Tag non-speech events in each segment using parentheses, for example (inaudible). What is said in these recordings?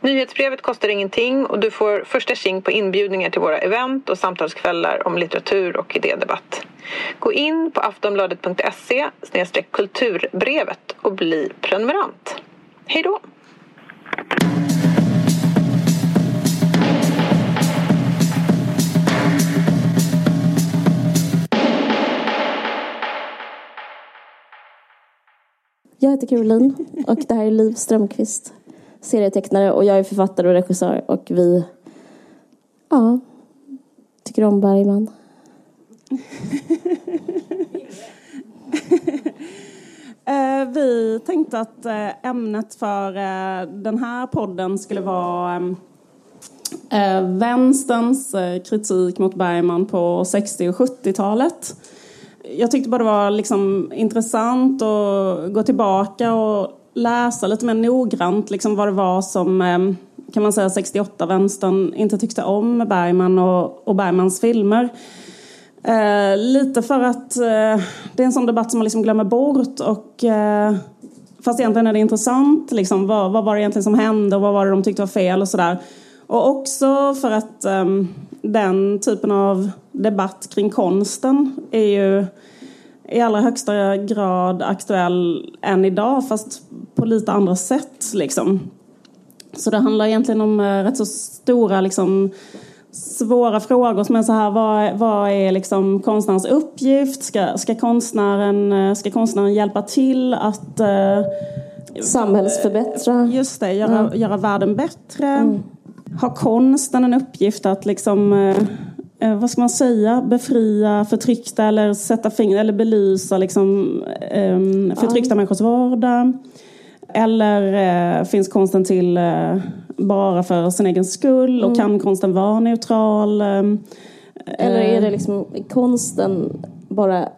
Nyhetsbrevet kostar ingenting och du får första tjing på inbjudningar till våra event och samtalskvällar om litteratur och idédebatt. Gå in på aftonbladet.se kulturbrevet och bli prenumerant. Hej då! Jag heter Caroline och det här är Liv Strömqvist, serietecknare och jag är författare och regissör och vi, ja, tycker om Bergman. (laughs) Eh, vi tänkte att eh, ämnet för eh, den här podden skulle vara vänsterns kritik mot Bergman på 60 och 70-talet. Jag tyckte bara det var liksom intressant att gå tillbaka och läsa lite mer noggrant liksom vad det var som ehm, kan man säga 68-vänstern inte tyckte om med Bergman och, och Bergmans filmer. Eh, lite för att eh, det är en sån debatt som man liksom glömmer bort. Och, eh, fast egentligen är det intressant. Liksom, vad, vad var det egentligen som hände och vad var det de tyckte var fel och sådär. Och också för att ehm, den typen av debatt kring konsten är ju i allra högsta grad aktuell än idag fast på lite andra sätt. Liksom. Så det handlar egentligen om eh, rätt så stora liksom, svåra frågor som är så här, vad, vad är liksom konstnärens uppgift? Ska, ska, konstnären, eh, ska konstnären hjälpa till att eh, Samhällsförbättra. Just det, göra, mm. göra världen bättre. Mm. Har konsten en uppgift att liksom, eh, eh, vad ska man säga, befria förtryckta eller sätta fingret eller belysa liksom, eh, förtryckta mm. människors vardag? Eller eh, finns konsten till eh, bara för sin egen skull och mm. kan konsten vara neutral? Eh, Eller är det liksom konsten bara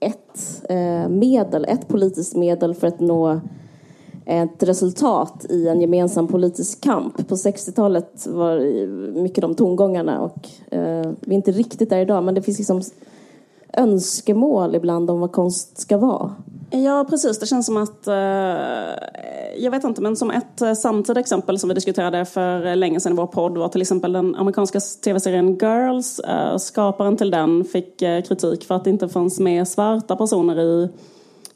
ett eh, medel, ett politiskt medel för att nå ett resultat i en gemensam politisk kamp. På 60-talet var mycket de tongångarna och eh, vi är inte riktigt där idag men det finns liksom önskemål ibland om vad konst ska vara. Ja, precis. Det känns som att, eh, jag vet inte, men som ett eh, samtida exempel som vi diskuterade för länge sedan i vår podd var till exempel den amerikanska tv-serien Girls. Eh, skaparen till den fick eh, kritik för att det inte fanns med svarta personer i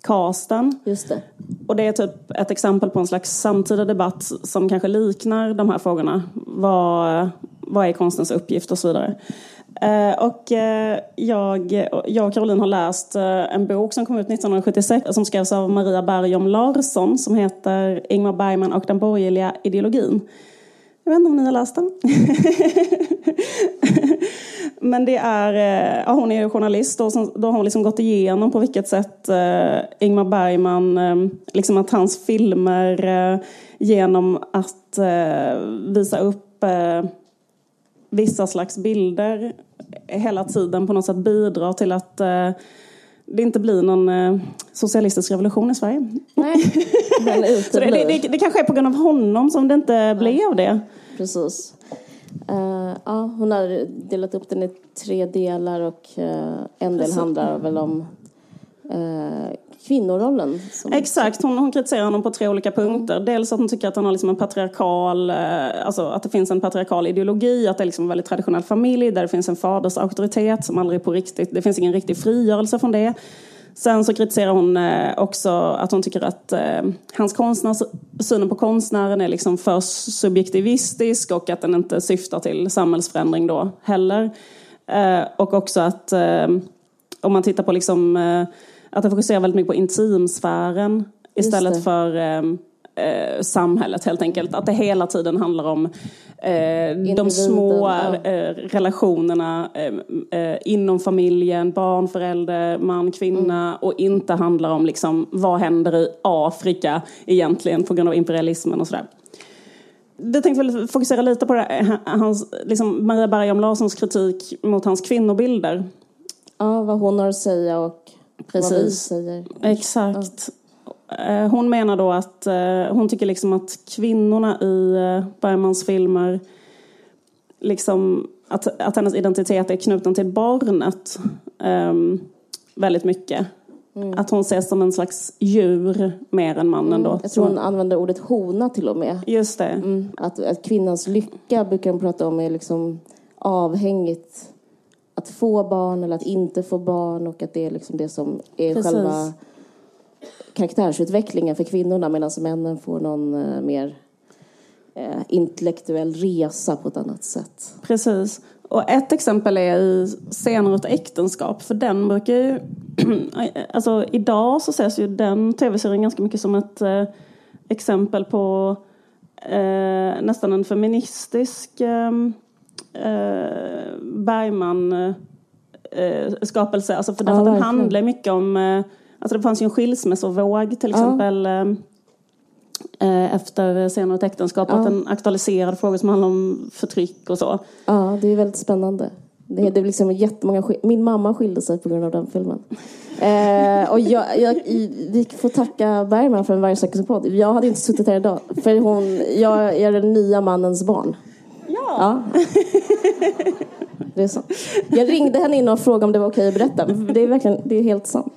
casten. Just det. Och det är typ ett exempel på en slags samtida debatt som kanske liknar de här frågorna. Vad, vad är konstens uppgift och så vidare. Eh, och eh, jag, jag och Caroline har läst eh, en bok som kom ut 1976 som skrevs av Maria Bergom Larsson som heter Ingmar Bergman och den borgerliga ideologin. Jag vet inte om ni har läst den? (laughs) Men det är, ja, hon är journalist och då har hon liksom gått igenom på vilket sätt Ingmar Bergman, liksom att hans filmer genom att visa upp vissa slags bilder hela tiden på något sätt bidrar till att eh, det inte blir någon eh, socialistisk revolution i Sverige. Nej, (laughs) det, det, det kanske är på grund av honom som det inte Nej. blev det. Precis. Uh, ja, hon har delat upp den i tre delar och uh, en del handlar väl om uh, kvinnorollen. Exakt, hon, hon kritiserar honom på tre olika punkter. Mm. Dels att hon tycker att han har liksom en patriarkal, alltså att det finns en patriarkal ideologi, att det är liksom en väldigt traditionell familj där det finns en faders auktoritet som aldrig är på riktigt, det finns ingen riktig frigörelse från det. Sen så kritiserar hon eh, också att hon tycker att eh, hans konstnärs, synen på konstnären är liksom för subjektivistisk och att den inte syftar till samhällsförändring då heller. Och också att om man tittar på liksom att den fokuserar väldigt mycket på intimsfären istället för eh, eh, samhället helt enkelt. Att det hela tiden handlar om eh, de små ja. eh, relationerna eh, eh, inom familjen, barn, förälder, man, kvinna mm. och inte handlar om liksom, vad händer i Afrika egentligen på grund av imperialismen och sådär. Vi tänkte väl fokusera lite på det, hans, liksom Maria Bergam Larssons kritik mot hans kvinnobilder. Ja, vad hon har att säga och Precis. Exakt. eh, hon menar då att eh, hon tycker liksom att kvinnorna i eh, Bergmans filmer liksom att, att hennes identitet är knuten till barnet um, väldigt mycket. Mm. Att hon ses som en slags djur mer än mannen då. Mm. Jag tror hon använder ordet hona till och med. Just det. Mm. Att, att kvinnans lycka brukar hon prata om är liksom avhängigt att få barn eller att inte få barn och att det är liksom det som är Precis. själva karaktärsutvecklingen för kvinnorna medan männen får någon uh, mer uh, intellektuell resa på ett annat sätt. Precis. Och ett exempel är i Scener ett äktenskap, för den brukar ju... (clears throat) alltså idag så ses ju den tv-serien ganska mycket som ett uh, exempel på nästan en feministisk ehm, eh, Bergman-skapelse. Eh, alltså för ja, att den handlar mycket om... Eh, alltså det fanns ju en skilsmässovåg till exempel. Ja. Eh, efter senare ett äktenskap. Ja. Att den aktualiserade frågor som handlar om förtryck och så. Ja, det är väldigt spännande. Det är, det är liksom jättemånga Min mamma skilde sig på grund av den filmen. Eh, och jag, jag, vi får tacka Bergman för en varje Jag hade inte suttit här idag. För hon, jag är den nya mannens barn. Ja. Det är sant. Jag ringde henne in och frågade om det var okej att berätta. Det är verkligen, det är helt sant.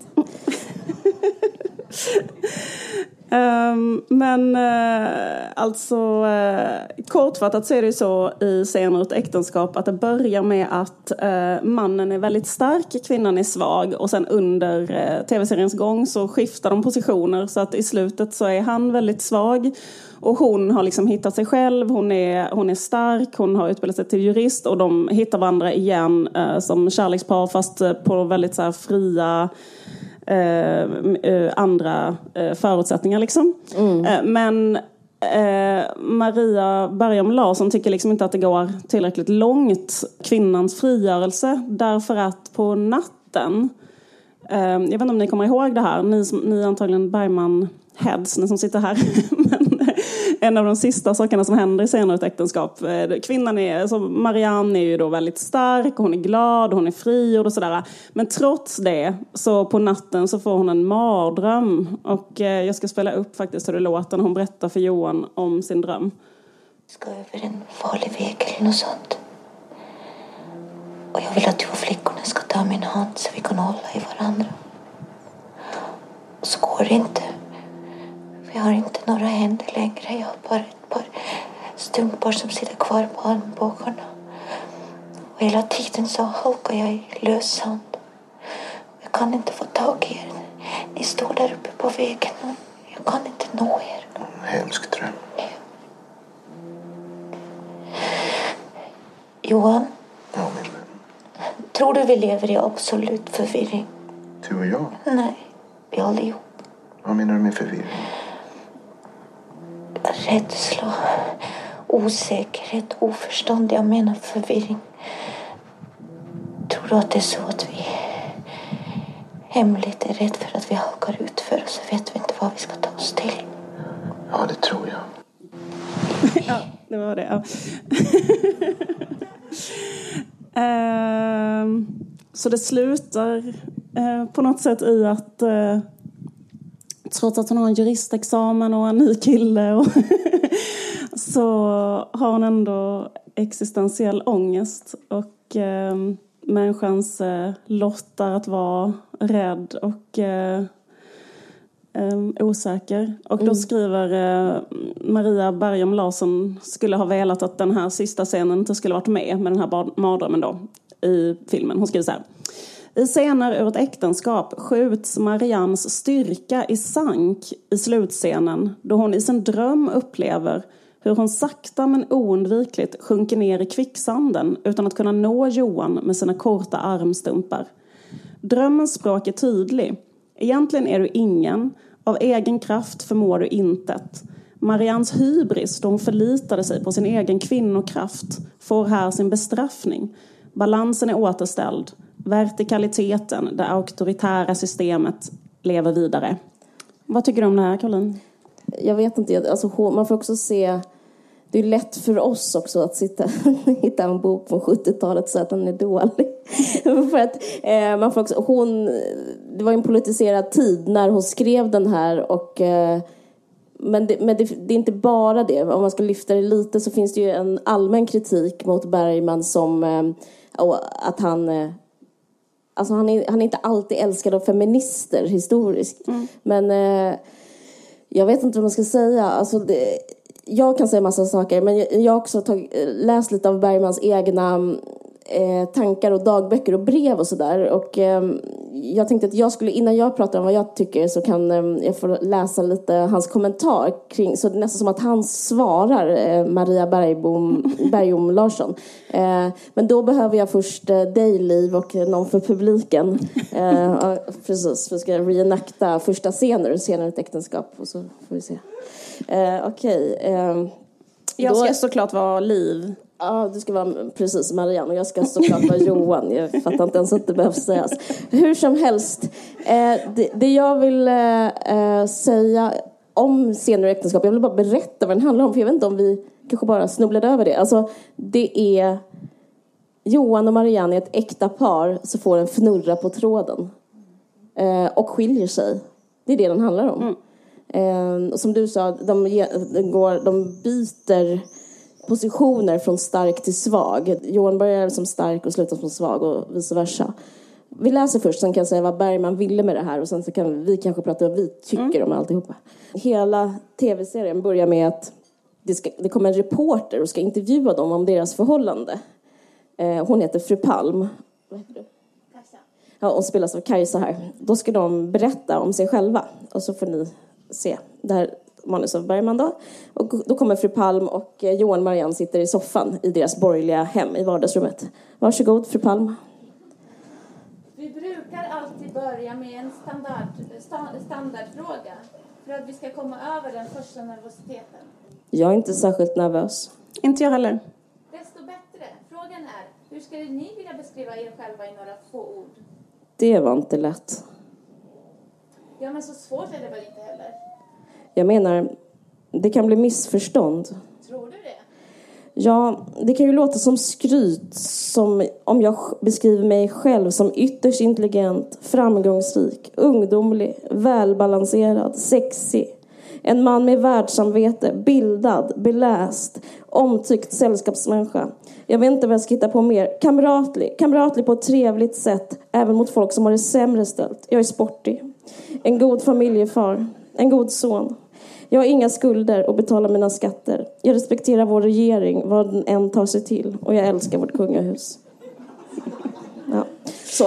Um, (laughs) men uh, alltså uh, kortfattat så är det ju så i scener ett äktenskap att det börjar med att uh, mannen är väldigt stark, kvinnan är svag och sen under tv-seriens gång så skiftar de positioner så att i slutet så är han väldigt svag och hon har liksom hittat sig själv, hon är, hon är stark, hon har utbildat sig till jurist och de hittar varandra igen som kärlekspar fast på väldigt så här fria andra eh, förutsättningar liksom. Mm. Eh, men Maria Bergam Larsson tycker liksom inte att det går tillräckligt långt, kvinnans frigörelse, därför att på natten jag vet inte om ni kommer ihåg det här, ni, ni antagligen Bergman heads, ni som sitter här. (laughs) Men eh, en av de sista sakerna som händer i senare ett äktenskap. Eh, kvinnan är, alltså Marianne är ju då väldigt stark, hon är glad, hon är fri och sådär. Men trots det, så på natten så får hon en mardröm. Och eh, jag ska spela upp faktiskt hur det låter när hon berättar för Johan om sin dröm. Ska över en farlig väg eller något sånt. Och jag vill att du och flickorna ska ta min hand så vi kan hålla i varandra. Och så går det inte. Jag har inte några händer längre. Jag har bara ett par stumpar som sitter kvar på armbågarna. Och hela tiden så halkar jag i lös sand. Jag kan inte få tag i er. Ni står där uppe på vägen och jag kan inte nå er. Hemsk dröm. Johan? Ja, min vän. Tror du vi lever i absolut förvirring? Du och jag? Nej, vi allihop. Vad menar du med förvirring? Rädsla, osäkerhet, oförstånd. Jag menar förvirring. Tror du att det är så att vi hemligt är rädda för att vi halkar ut för och så vet vi inte vad vi ska ta oss till? Ja, det tror jag. (laughs) ja, det var det. Ja. uh, (laughs) så det slutar uh, på något sätt i att uh, trots att hon har en juristexamen och en ny kille och (laughs) så har hon ändå existentiell ångest och eh, människans eh, lott är att vara rädd och eh, eh, osäker. Och då mm. skriver eh, Maria Bergam Larsson skulle ha velat att den här sista scenen inte skulle varit med med den här mardrömmen då i filmen. Hon skriver så här. I scener ur ett äktenskap skjuts Mariannes styrka i sank i slutscenen då hon i sin dröm upplever hur hon sakta men oundvikligt sjunker ner i kvicksanden utan att kunna nå Johan med sina korta armstumpar. Drömmens språk är tydlig. Egentligen är du ingen, av egen kraft förmår du intet. Marians hybris, då hon förlitade sig på sin egen kvinnokraft, får här sin bestraffning. Balansen är återställd vertikaliteten, det auktoritära systemet lever vidare. Vad tycker du om det här, Caroline? Jag vet inte. Alltså, man får också se det är lätt för oss också att sitta (laughs) hitta en bok från 70-talet och säga att den är dålig. (laughs) för att eh, man får också, hon, det var en politiserad tid när hon skrev den här och eh, men, det, men det, det, är inte bara det. Om man ska lyfta det lite så finns det ju en allmän kritik mot Bergman som eh, att han eh, Alltså han är, han är inte alltid älskad av feminister historiskt. Mm. Men eh, jag vet inte vad man ska säga. Alltså det, jag kan säga massa saker, men jag, har också tag, läst lite av Bergmans egna eh, tankar och dagböcker och brev och sådär. Och eh, jag tänkte att jag skulle, innan jag pratar om vad jag tycker så kan eh, jag få läsa lite hans kommentar kring, så det är nästan som att han svarar eh, Maria Bergbom, (laughs) Bergbom Larsson. Eh, men då behöver jag först eh, dig Liv och någon för publiken. (laughs) Precis, för att ska reenacta första scenen senare ett äktenskap och så får vi se. Okej. Okay. Eh, jag ska såklart vara Liv. Ja, du ska vara precis Marianne och jag ska såklart vara (laughs) Johan. Jag fattar inte ens att det behövs sägas. Hur som helst, eh, det, det, jag vill eh, eh, säga om senare äktenskap, jag vill bara berätta vad den handlar om, för jag vet inte om vi kanske bara snubblade över det. Alltså, det är Johan och Marianne är ett äkta par som får en fnurra på tråden och skiljer sig. Det är det den handlar om. Mm. Som du sa, de, de, går, de byter positioner från stark till svag. Johan börjar som stark och slutar som svag och vice versa. Vi läser först, sen kan jag säga vad Bergman ville med det här och sen så kan vi kanske prata om vad vi tycker mm. om alltihopa. Hela tv-serien börjar med att det, ska, det kommer en reporter och ska intervjua dem om deras förhållande. Eh, hon heter Fru Palm. Vad heter du? Kajsa. Ja, hon spelas av Kajsa här. Då ska de berätta om sig själva och så får ni se. Det här manus av Bergman då. Och då kommer fru Palm och eh, Johan Marianne sitter i soffan i deras borgerliga hem i vardagsrummet. Varsågod fru Palm. Vi brukar alltid börja med en standard, standardfråga för att vi ska komma över den första nervositeten. Jag är inte särskilt nervös. Inte jag heller. Desto bättre. Frågan är, hur skulle ni vilja beskriva er själva i några få ord? Det var inte lätt. Ja, men så svårt är det väl inte heller? Jag menar, det kan bli missförstånd. Tror du det? Ja, det kan ju låta som skryt som om jag beskriver mig själv som ytterst intelligent, framgångsrik, ungdomlig, välbalanserad, sexig. En man med världssamvete, bildad, beläst, omtyckt sällskapsmänniska. Jag vet inte vad jag ska hitta på mer. Kamratlig, kamratlig på ett trevligt sätt, även mot folk som har det sämre ställt. Jag är sportig. En god familjefar, en god son. Jag har inga skulder och betalar mina skatter. Jag respekterar vår regering, vad den än tar sig till. Och jag älskar vårt kungahus. (laughs) Ja, så.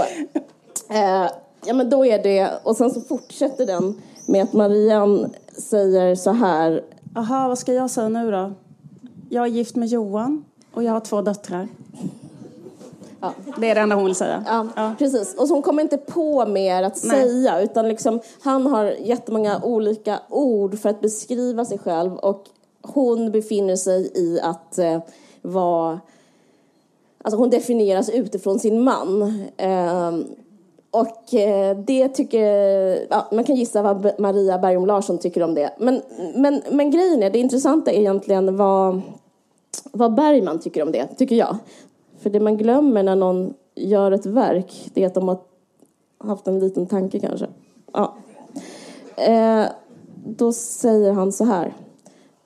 Eh, ja, men då är det... Och sen så fortsätter den med att Marianne säger så här. Aha, vad ska jag säga nu då? Jag är gift med Johan och jag har två döttrar. Ja. Det är det enda hon vill säga. Ja, ja, precis. Och så hon kommer inte på mer att Nej. säga utan liksom, han har jättemånga olika ord för att beskriva sig själv och hon befinner sig i att eh, vara... Alltså hon definieras utifrån sin man. Eh, och det tycker... Ja, man kan gissa vad Maria Bergom Larsson tycker om det. Men, men, men grejen är, det intressanta är egentligen vad, vad Bergman tycker om det, tycker jag. För det man glömmer när någon gör ett verk, det är att de har haft en liten tanke kanske. Ja. Eh, då säger han så här.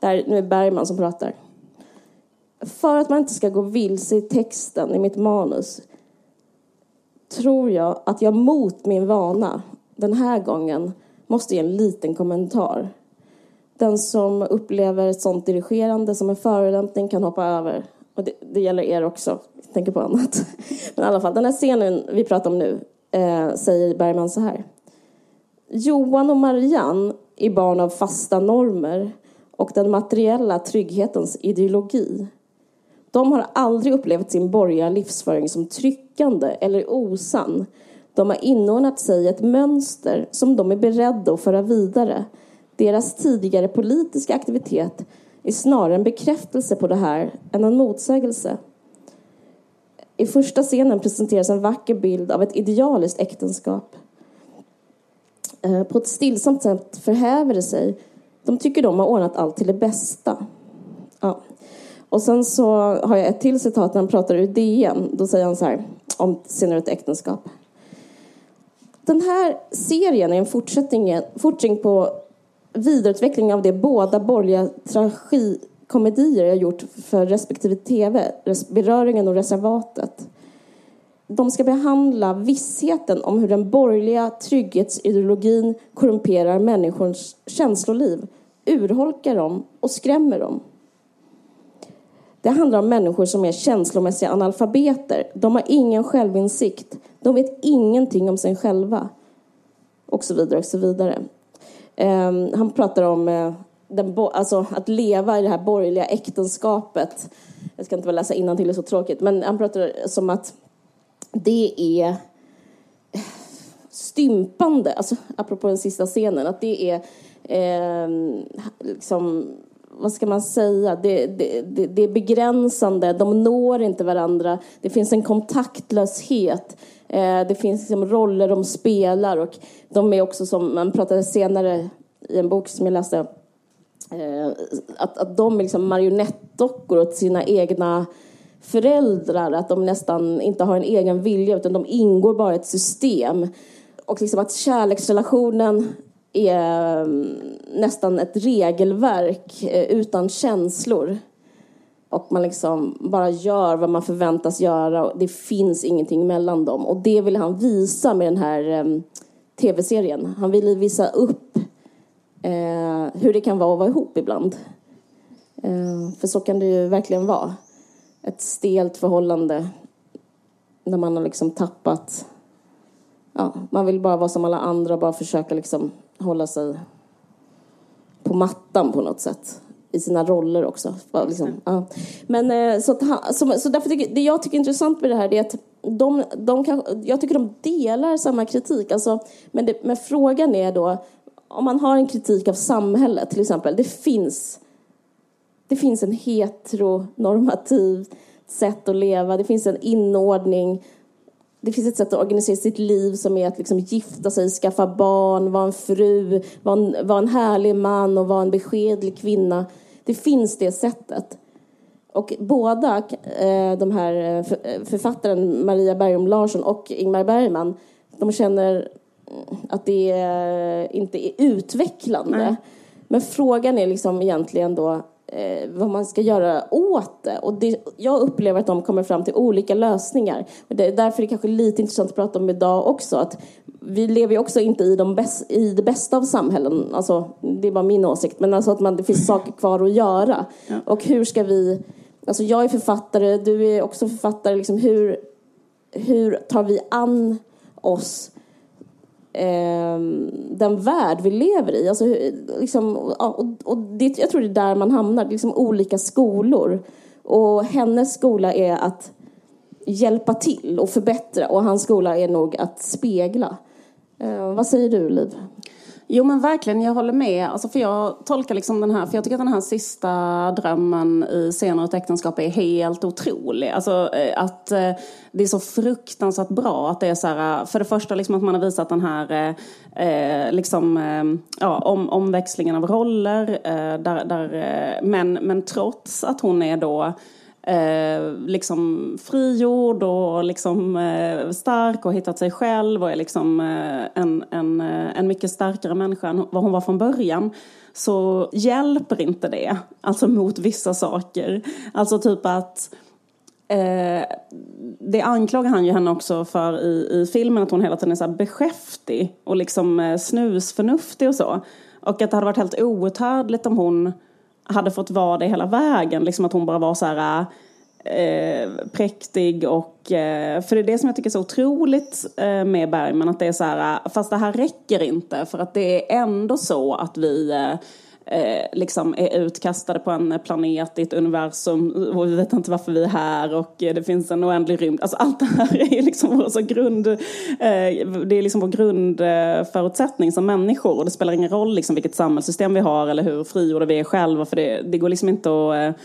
Där, nu är Bergman som pratar. För att man inte ska gå vilse i texten i mitt manus tror jag att jag mot min vana den här gången måste ge en liten kommentar. Den som upplever ett sånt dirigerande som en förolämpning kan hoppa över. Och det, det gäller er också tänker på annat. Men i alla fall, den här scenen vi pratar om nu eh, säger Bergman så här. Johan och Marianne är barn av fasta normer och den materiella trygghetens ideologi. De har aldrig upplevt sin borgerliga livsföring som tryckande eller osann. De har inordnat sig i ett mönster som de är beredda att föra vidare. Deras tidigare politiska aktivitet är snarare en bekräftelse på det här än en motsägelse. I första scenen presenteras en vacker bild av ett idealiskt äktenskap. Eh, på ett stillsamt sätt förhäver det sig. De tycker de har ordnat allt till det bästa. Ja. Och sen så har jag ett till citat när han pratar ur DN. Då säger han så här om senare ett äktenskap. Den här serien är en fortsättning, fortsättning på vidareutveckling av de båda borgerliga komedier jag gjort för respektive TV, Beröringen och Reservatet. De ska behandla vissheten om hur den borgerliga trygghetsideologin korrumperar människors känsloliv, urholkar dem och skrämmer dem. Det handlar om människor som är känslomässiga analfabeter. De har ingen självinsikt. De vet ingenting om sig själva. Och så vidare och så vidare. Um, han pratar om uh, den, alltså, att leva i det här borgerliga äktenskapet. Jag ska inte bara läsa innantill, det är så tråkigt. Men han pratar som att det är stympande, alltså apropå den sista scenen, att det är eh, liksom vad ska man säga, det, det, det, det, är begränsande, de når inte varandra, det finns en kontaktlöshet, eh, det finns liksom roller de spelar och de är också som, man pratade senare i en bok som jag läste, Eh, att, att de är liksom marionettdockor åt sina egna föräldrar, att de nästan inte har en egen vilja utan de ingår bara i ett system. Och liksom att kärleksrelationen är mm, nästan ett regelverk eh, utan känslor. Och man liksom bara gör vad man förväntas göra och det finns ingenting mellan dem. Och det vill han visa med den här mm, tv-serien. Han ville visa upp uh, hur det kan vara att vara ihop ibland. Uh, för så kan det ju verkligen vara. Ett stelt förhållande när man har liksom tappat ja, man vill bara vara som alla andra och bara försöka liksom hålla sig på mattan på något sätt. I sina roller också. Liksom, ja. Men eh, så, att, så, så därför tycker, det jag tycker är intressant med det här är att de, de kan, jag tycker de delar samma kritik. Alltså, men, det, men frågan är då, om man har en kritik av samhället till exempel. Det finns, det finns en heteronormativ sätt att leva. Det finns en inordning det finns ett sätt att organisera sitt liv som är att liksom gifta sig, skaffa barn, vara en fru, vara en, vara en härlig man och vara en beskedlig kvinna. Det finns det sättet. Och båda eh, de här eh, eh, författaren Maria Bergum Larsson och Ingmar Bergman, de känner att det inte är utvecklande. Nej. Men frågan är liksom egentligen då eh, vad man ska göra åt det. Och det, jag upplever att de kommer fram till olika lösningar. Det, därför är det kanske lite intressant att prata om idag också. Att vi lever ju också inte i, de bäst, i det bästa av samhällen. Alltså, det är bara min åsikt. Men alltså att man, det finns (laughs) saker kvar att göra. Ja. Och hur ska vi... Alltså jag är författare, du är också författare. Liksom hur, hur tar vi an oss eh, den värld vi lever i. Alltså, liksom, och, och det, jag tror det är där man hamnar, liksom olika skolor. Och hennes skola är att hjälpa till och förbättra och hans skola är nog att spegla. Eh, vad säger du, Liv? Jo men verkligen, jag håller med. Alltså, för jag tolkar liksom den här, för jag tycker att den här sista drömmen i Senare ett äktenskap är helt otrolig. Alltså eh, att eh, det är så fruktansvärt bra att det är så här, eh, för det första liksom att man har visat den här eh, eh liksom, ja, om, omväxlingen av roller, där, där, men, men trots att hon är då eh, liksom frigjord och liksom, eh, stark och hittat sig själv och är liksom, eh, en, en, eh, en mycket starkare människa än vad hon var från början så hjälper inte det, alltså mot vissa saker. Alltså typ att eh, det anklagar han ju henne också för i, i filmen, att hon hela tiden är så här beskäftig och liksom eh, snusförnuftig och så. Och att det hade varit helt outhärdligt om hon hade fått vara det hela vägen. Liksom att hon bara var så här eh, präktig och... Eh, för det är det som jag tycker är så otroligt eh, med Bergman. Att det är så här, fast det här räcker inte. För att det är ändå så att vi eh, eh, eh, liksom är utkastade på en planet i ett universum och vi vet inte varför vi är här och det finns en oändlig rymd. Alltså allt det här är liksom vår, så grund, eh, det är liksom vår grundförutsättning som människor och det spelar ingen roll liksom vilket samhällssystem vi har eller hur frigjorda vi är själva för det, det går liksom inte att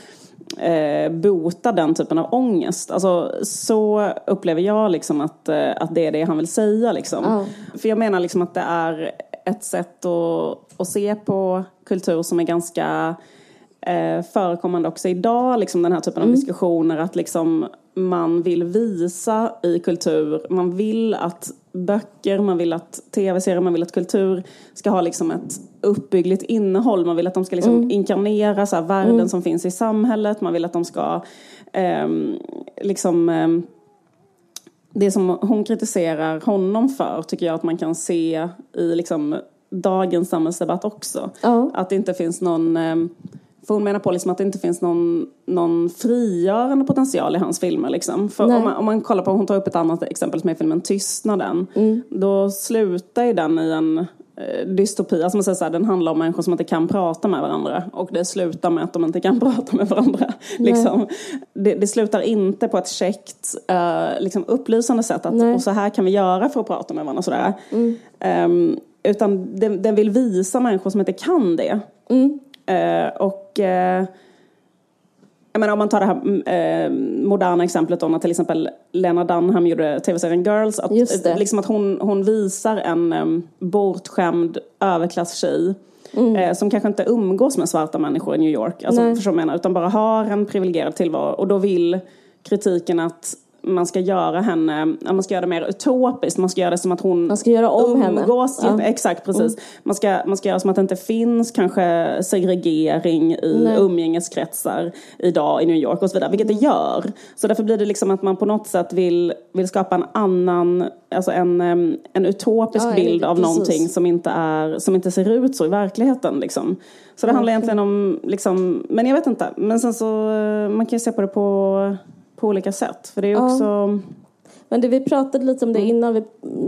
eh, bota den typen av ångest. Alltså, så upplever jag liksom att, eh, att det är det han vill säga. Liksom. Oh. För jag menar liksom att det är ett sätt att, att se på kultur som är ganska eh, förekommande också idag, liksom den här typen av diskussioner att liksom man vill visa i kultur, man vill att böcker, man vill att tv-serier, man vill att kultur ska ha liksom ett uppbyggligt innehåll, man vill att de ska liksom inkarnera så här, värden som finns i samhället, man vill att de ska ehm, liksom ehm, det som hon kritiserar honom för tycker jag att man kan se i liksom dagens samhällsdebatt också. Ja. Att det inte finns någon... eh, För hon menar på liksom att det inte finns någon, någon frigörande potential i hans filmer. Liksom. För om man, om man kollar på, hon tar upp ett annat exempel som är filmen Tystnaden. Mm. Då slutar ju den i en eh, dystopi. Alltså man säger så här, den handlar om människor som inte kan prata med varandra. Och det slutar med att de inte kan (laughs) prata med varandra. liksom. det, det slutar inte på ett käckt, eh, liksom upplysande sätt. Att, Nej. Mm. och så här kan vi göra för att prata med varandra. Sådär. Ehm, utan den, den vill visa människor som inte kan det. Mm. Eh, och eh, jag menar om man tar det här mm, eh, moderna exemplet då när till exempel Lena Dunham gjorde tv-serien Girls. Att, liksom att hon, hon visar en um, bortskämd överklasstjej eh, som kanske inte umgås med svarta människor i New York. Alltså, Mm. Nej. förstår menar? Utan bara har en privilegierad tillvaro. Och då vill kritiken att man ska göra henne, man ska göra det mer utopiskt. Man ska göra det som att hon Man ska göra om henne. umgås. Ja. Mm. Exakt, precis. Man, ska, man ska göra som att det inte finns kanske segregering i Nej. umgängeskretsar idag i New York och så vidare, vilket det gör. Så därför blir det liksom att man på något sätt vill, vill skapa en annan, alltså en, en utopisk Ja, bild av precis. någonting som inte, är, som inte ser ut så i verkligheten. Liksom. Så det handlar egentligen om, liksom, men jag vet inte, men sen så, eh, man kan ju se på det på, på olika sätt. För det är Ja. också, Men det, vi pratade lite om det innan vi,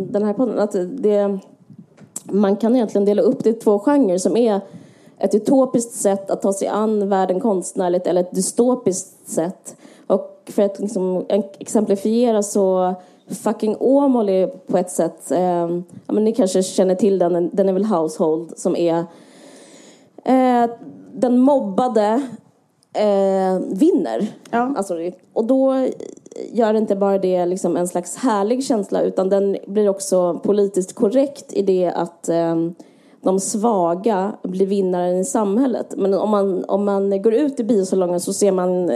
den här podden. Att det, man kan egentligen dela upp det i två genrer som är ett utopiskt sätt att ta sig an världen konstnärligt eller ett dystopiskt sätt. Och för att liksom exemplifiera så fucking Åmål är på ett sätt, eh, ja, men ni kanske känner till den, den är väl Household som är eh, den mobbade eh, vinner. Ja. Alltså, och då gör inte bara det liksom en slags härlig känsla utan den blir också politiskt korrekt i det att eh, de svaga blir vinnaren i samhället. Men om man, om man går ut i biosalongen så ser man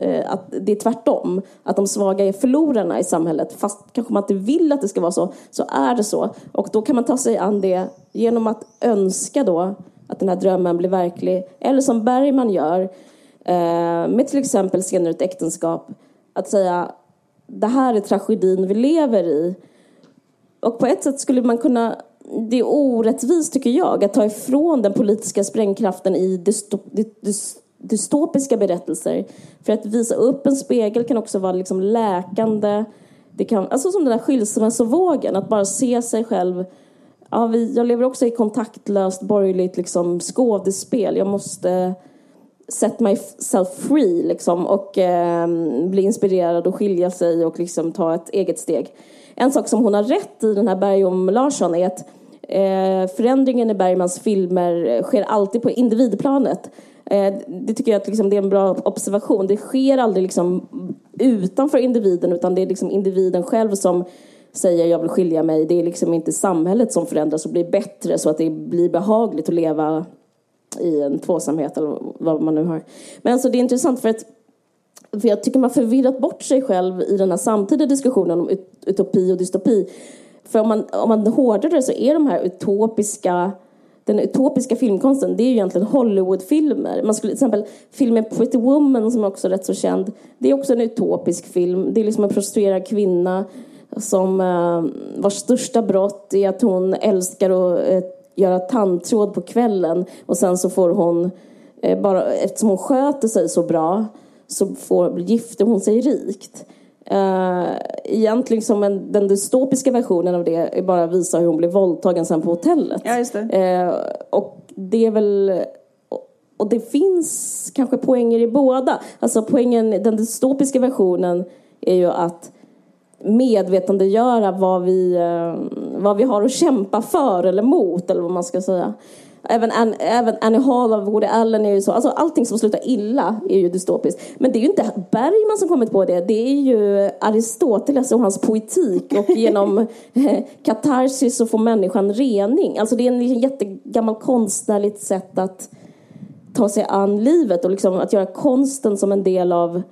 eh, att det är tvärtom. Att de svaga är förlorarna i samhället. Fast kanske man inte vill att det ska vara så, så är det så. Och då kan man ta sig an det genom att önska då att den här drömmen blir verklig. Eller som Bergman gör eh, Eh, med till exempel Scener ur ett äktenskap. Att säga det här är tragedin vi lever i. Och på ett sätt skulle man kunna det är orättvist tycker jag att ta ifrån den politiska sprängkraften i dystopiska berättelser. För att visa upp en spegel kan också vara liksom läkande. Det kan, alltså som den där skilsmässovågen, att bara se sig själv. Ja, vi, jag lever också i kontaktlöst borgerligt liksom, skådespel. Jag måste set myself free liksom, och eh, bli inspirerad och skilja sig och liksom, ta ett eget steg. En sak som hon har rätt i, den här Bergom Larsson, är att eh, förändringen i Bergmans filmer sker alltid på individplanet. Eh, det tycker jag att liksom, det är en bra observation. Det sker aldrig liksom, utanför individen utan det är liksom individen själv som säger jag vill skilja mig. Det är liksom inte samhället som förändras och blir bättre så att det blir behagligt att leva i en tvåsamhet eller vad man nu har. Men alltså det är intressant för att för jag tycker man förvirrat bort sig själv i den här samtida diskussionen om ut- utopi och dystopi. För om man, om man hårdrar det så är de här utopiska den utopiska filmkonsten, det är ju egentligen Hollywoodfilmer. Man skulle till exempel filmen Pretty Woman som också är rätt så känd. Det är också en utopisk film. Det är liksom en prostituerad kvinna som eh, vars största brott är att hon älskar att göra tandtråd på kvällen och sen så får hon eh, bara eftersom hon sköter sig så bra så får, gifter hon sig rikt. Uh, egentligen som en, den dystopiska versionen av det är bara visa hur hon blir våldtagen sen på hotellet. Ja, just det. Eh, och det är väl... Och det finns kanske poänger i båda. Alltså poängen, den dystopiska versionen är ju att medvetandegöra vad vi, eh, vad vi har att kämpa för eller mot eller vad man ska säga. Även, Ann, även Annie Hall av Woody Allen är ju så. Alltså allting som slutar illa är ju dystopiskt. Men det är ju inte Bergman som kommit på det. Det är ju Aristoteles och hans poetik. Och (laughs) genom eh, katarsis så får människan rening. Alltså det är en jättegammal konstnärligt sätt att ta sig an livet och liksom att göra konsten som en del av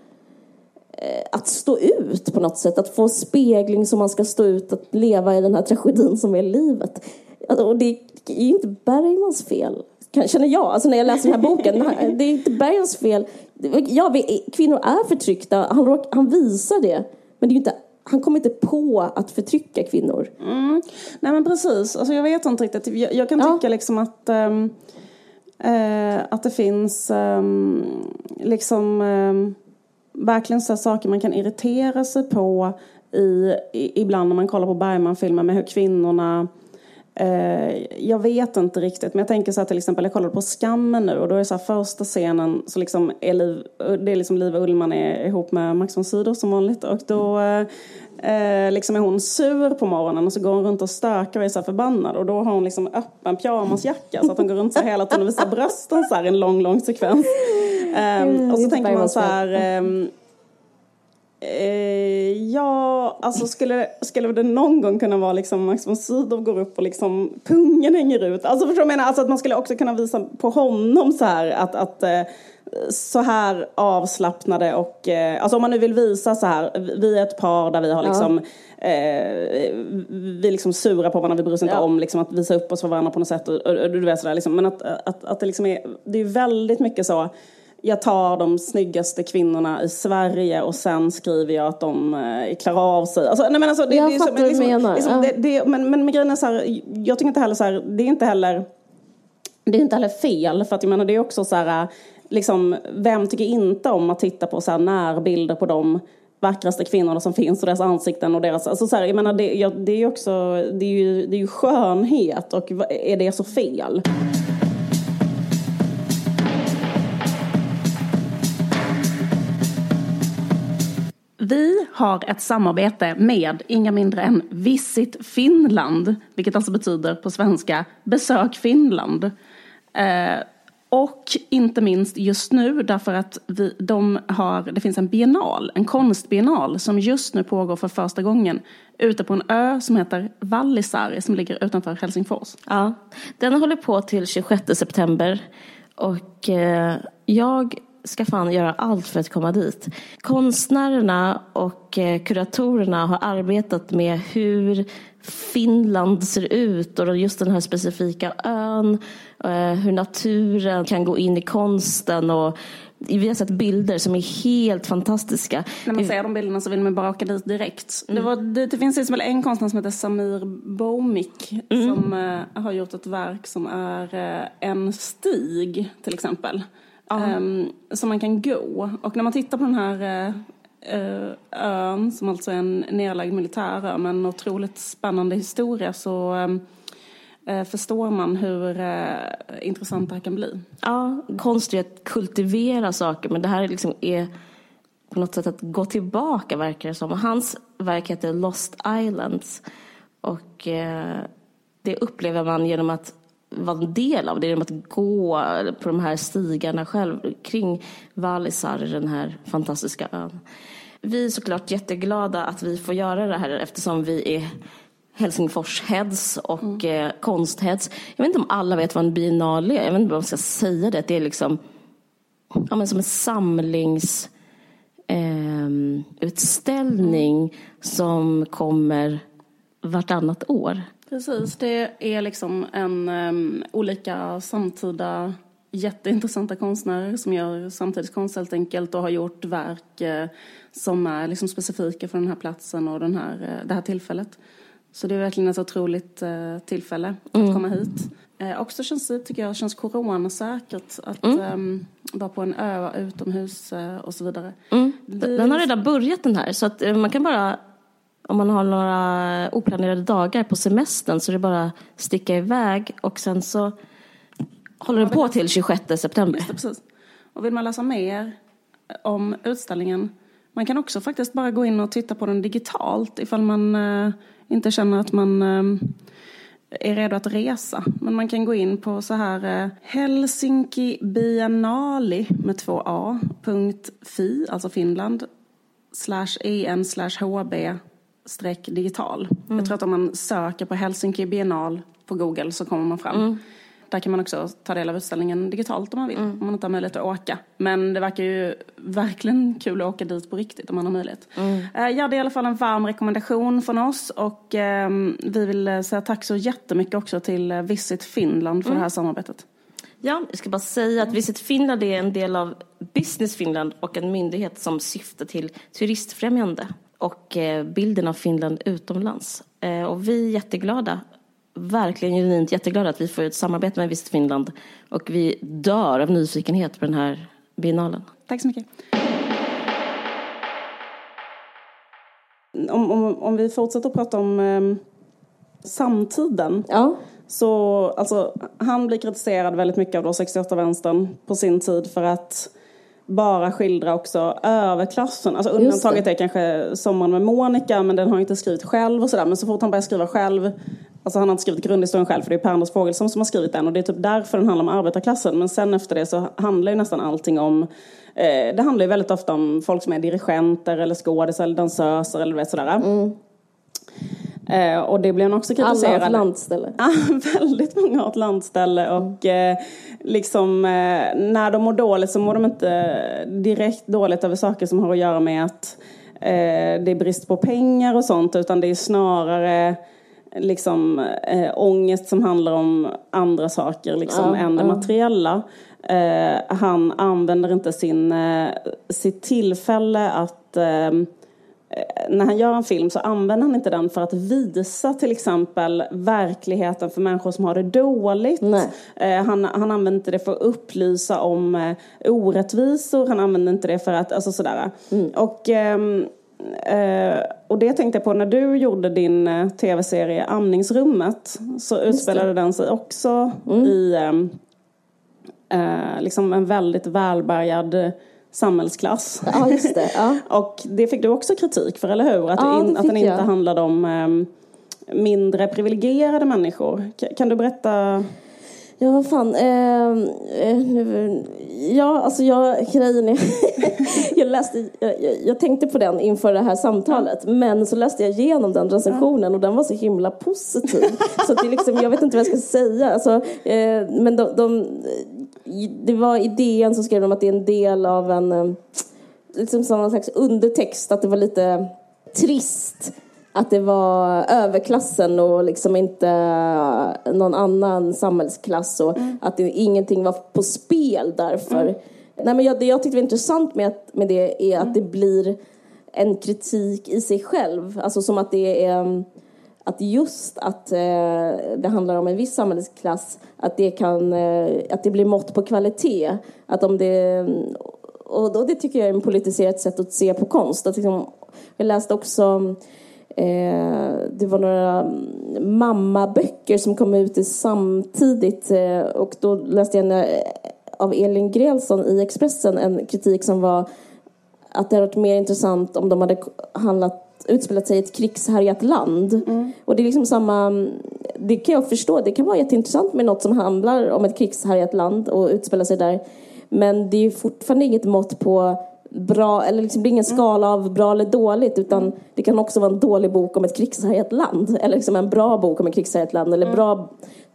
att stå ut på något sätt, att få spegling som man ska stå ut, att leva i den här tragedin som är livet. Alltså, och det är ju inte Bergmans fel, känner jag, alltså när jag läser den här boken. Det är inte Bergmans fel. Ja, vi, kvinnor är förtryckta, han, råk, han visar det. Men det är inte, han kommer inte på att förtrycka kvinnor. Nej men precis, alltså, jag vet inte riktigt. Jag, jag kan Ja. tycka liksom att, ehm, eh, att det finns ehm, liksom ehm, verkligen så här saker man kan irritera sig på i, i, ibland när man kollar på Bergman-filmer med hur kvinnorna Eh, jag vet inte riktigt, men jag tänker så här till exempel, jag kollade på Skammen nu och då är det så här första scenen så liksom är Liv, det är liksom Liv Ullman är ihop med Max von Sydow som vanligt och då eh, liksom är hon sur på morgonen och så går hon runt och stökar och är så här förbannad och då har hon liksom öppen pyjamasjacka så att hon går runt så här hela tiden och visar brösten så här i en lång, lång sekvens. Eh, och så inte tänker man så här ehm, Eh, ja, alltså skulle, skulle det någon gång kunna vara liksom Max von Sydow går upp och liksom pungen hänger ut. Alltså förstår du vad jag menar? Alltså att man skulle också kunna visa på honom så här att, att eh, så här avslappnade och eh, alltså om man nu vill visa så här vi är ett par där vi har liksom eh, vi är liksom sura på varandra, vi bryr oss inte Ja. om liksom att visa upp oss för varandra på något sätt och, och, och du vet sådär liksom. Men att, att, att det liksom är, det är väldigt mycket så jag tar de snyggaste kvinnorna i Sverige och sen skriver jag att de eh, klarar av sig. Alltså, nej, men alltså, det, Jag det fattar vad du liksom, menar, Liksom, ja. det, det, men, men, men grejen är så här, jag tycker inte heller så här, det är inte heller det är inte heller fel, för att jag menar det är också så här, liksom, vem tycker inte om att titta på så här närbilder på de vackraste kvinnorna som finns och deras ansikten och deras, alltså så här, jag menar det, ja, det är ju också, det är ju, det är ju skönhet och är det så fel? Vi har ett samarbete med inga mindre än Visit Finland, vilket alltså betyder på svenska besök Finland. Eh, och inte minst just nu därför att vi, de har, det finns en biennal, en konstbiennal som just nu pågår för första gången ute på en ö som heter Vallisari som ligger utanför Helsingfors. Ja, den håller på till 26 september och eh, jag ska fan göra allt för att komma dit. Konstnärerna och eh, kuratorerna har arbetat med hur Finland ser ut och just den här specifika ön, eh, hur naturen kan gå in i konsten och vi har sett bilder som är helt fantastiska. När man ser de bilderna så vill man bara åka dit direkt. Det, var, det, det finns till exempel en konstnär som heter Samir Boumik som eh, har gjort ett verk som är eh, en stig till exempel. Ehm, som man kan gå. Och när man tittar på den här eh, ön som alltså är en nedlagd militärö med en otroligt spännande historia så eh, förstår man hur eh, intressant det här kan bli. Ja, konst är att kultivera saker, men det här är liksom är på något sätt att gå tillbaka verkar det som. Hans verk heter Lost Islands och eh, det upplever man genom att vara en del av det, genom att gå på de här stigarna själv kring Vallisaari, den här fantastiska ön. Vi är såklart jätteglada att vi får göra det här eftersom vi är Helsingfors-heads och eh, konst-heads. Jag vet inte om alla vet vad en biennale är. Jag vet inte om jag ska säga det. Det är liksom ja, men som en samlings ehm, utställning som kommer vartannat år. Precis, det är liksom en um, olika samtida jätteintressanta konstnärer som gör samtidskonst helt enkelt och har gjort verk eh, som är liksom specifika för den här platsen och den här, eh, det här tillfället. Så det är verkligen ett otroligt eh, tillfälle att komma hit. Eh, också känns det, tycker jag, känns coronasäkert att ehm, vara på en ö utomhus eh, och så vidare. Mm. Den har redan börjat den här så att eh, man kan bara om man har några oplanerade dagar på semestern så är det bara att sticka iväg och sen så håller den på till 26 september. Just det, precis. Och vill man läsa mer om utställningen, man kan också faktiskt bara gå in och titta på den digitalt ifall man eh, inte känner att man eh, är redo att resa. Men man kan gå in på så här eh, Helsinki Biennale med två A, punkt fi, alltså Finland, slash en slash hb streck digital. Jag tror att om man söker på Helsinki Biennal på Google så kommer man fram. Där kan man också ta del av utställningen digitalt om man vill, Mm. om man inte har möjlighet att åka. Men det verkar ju verkligen kul att åka dit på riktigt om man har möjlighet. Mm. Eh, Ja, det är i alla fall en varm rekommendation från oss och ehm, vi vill eh, säga tack så jättemycket också till eh, Visit Finland för det här samarbetet. Ja, jag ska bara säga att Visit Finland är en del av Business Finland och en myndighet som syftar till turistfrämjande och eh, bilden av Finland utomlands. Eh, Och vi är jätteglada, verkligen genuint jätteglada att vi får ett samarbete med Visit Finland och vi dör av nyfikenhet på den här biennalen. Tack så mycket. Om, om, om vi fortsätter att prata om ehm, samtiden. Ja, Så alltså, han blir kritiserad väldigt mycket av då 68-vänstern på sin tid för att bara skildra också överklassen. Alltså undantaget är kanske Sommaren med Monica men den har han inte skrivit själv och sådär. Men så fort han börjar skriva själv, alltså han har inte skrivit grundhistorien själv för det är Per Anders Fogelström som har skrivit den och det är typ därför den handlar om arbetarklassen. Men sen efter det så handlar ju nästan allting om eh, det handlar ju väldigt ofta om folk som är dirigenter eller skådisar eller dansöser eller vet sådär. Eh, och det blev han också alla kritiserad. har ett landställe. (laughs) Ja, väldigt många har ett landställe och eh, liksom eh, när de mår dåligt så mår de inte direkt dåligt över saker som har att göra med att eh, det är brist på pengar och sånt utan det är snarare liksom eh, ångest som handlar om andra saker liksom Ja, än det ja. materiella. Eh, han använder inte sin, eh, sitt tillfälle att eh, när han gör en film så använder han inte den för att visa till exempel verkligheten för människor som har det dåligt. Eh, han, han använder inte det för att upplysa om eh, orättvisor. Han använder inte det för att, alltså sådär. Och, ehm, eh, och det tänkte jag på när du gjorde din eh, tv-serie Amningsrummet. Så utspelade den sig också i ehm, eh, liksom en väldigt välbärgad eh, samhällsklass. Ja, just det. Ja. (laughs) Och det fick du också kritik för, eller hur? Att, Ja, in, att den inte jag. handlade om ehm, mindre privilegierade människor. Ka- Kan du berätta? Ja, vad fan. Eh, eh, nu, ja, alltså jag, grejen är... (laughs) jag, läste, jag, jag, tänkte på den inför det här samtalet. Men så läste jag igenom den recensionen och den var så himla positiv. (laughs) så det är liksom, jag vet inte vad jag ska säga. Alltså, eh, men de, de, det var idén som skrev de att det är en del av en... Eh, liksom som någon slags undertext. Att det var lite trist att det var överklassen och liksom inte någon annan samhällsklass och att det, ingenting var på spel därför. Nej, men jag, det jag tyckte var intressant med, att, med det är att det blir en kritik i sig själv. Alltså som att det är att just att eh, det handlar om en viss samhällsklass, att det kan, eh, att det blir mått på kvalitet. Att om det, och då, det tycker jag är en politiserat sätt att se på konst. Att liksom, jag läste också Eh, det var några mm, mammaböcker som kom ut samtidigt eh, och då läste jag en, eh, av Elin Grelsson i Expressen en kritik som var att det hade varit mer intressant om de hade handlat, utspelat sig i ett krigshärjat land. Och det är liksom samma, det kan jag förstå, det kan vara jätteintressant med något som handlar om ett krigshärjat land och utspelar sig där. Men det är fortfarande inget mått på bra, eller liksom, det är ingen skala av bra eller dåligt utan det kan också vara en dålig bok om ett krigshärjat land eller liksom en bra bok om ett krigshärjat land eller bra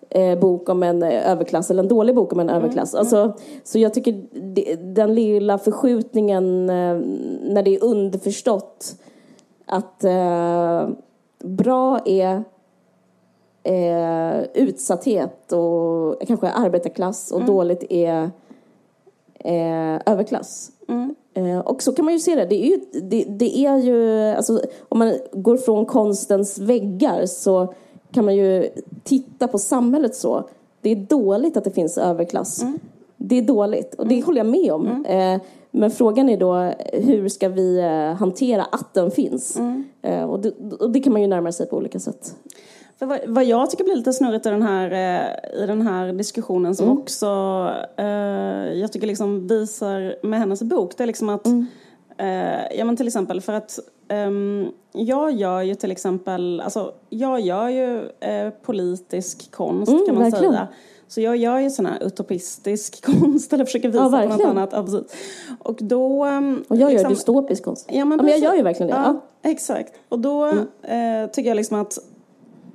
eh, bok om en eh, överklass eller en dålig bok om en överklass. Alltså, så jag tycker det, den lilla förskjutningen eh, när det är underförstått att eh, bra är eh, utsatthet och kanske arbetarklass och dåligt är eh, överklass. Eh, och så kan man ju se det. Det är ju, det, det är ju alltså, om man går från konstens väggar så kan man ju titta på samhället så. Det är dåligt att det finns överklass. Det är dåligt och det håller jag med om. Eh, men frågan är då hur ska vi eh, hantera att den finns? Eh, och, det, och det kan man ju närma sig på olika sätt. För vad, vad jag tycker blir lite snurrigt i den här, eh, i den här diskussionen som också eh, jag tycker liksom visar med hennes bok, det är liksom att eh, ja men till exempel för att ehm, jag gör ju till exempel, alltså jag gör ju eh, politisk konst Mm, kan man verkligen. säga. Så jag gör ju sån här utopistisk (laughs) konst eller försöker visa Ja, på något annat. Ja, precis. Och då... ehm, Och jag gör liksom- dystopisk konst. Ja, men, Ja, men jag gör ju verkligen det, Ja. Exakt. Och då eh, tycker jag liksom att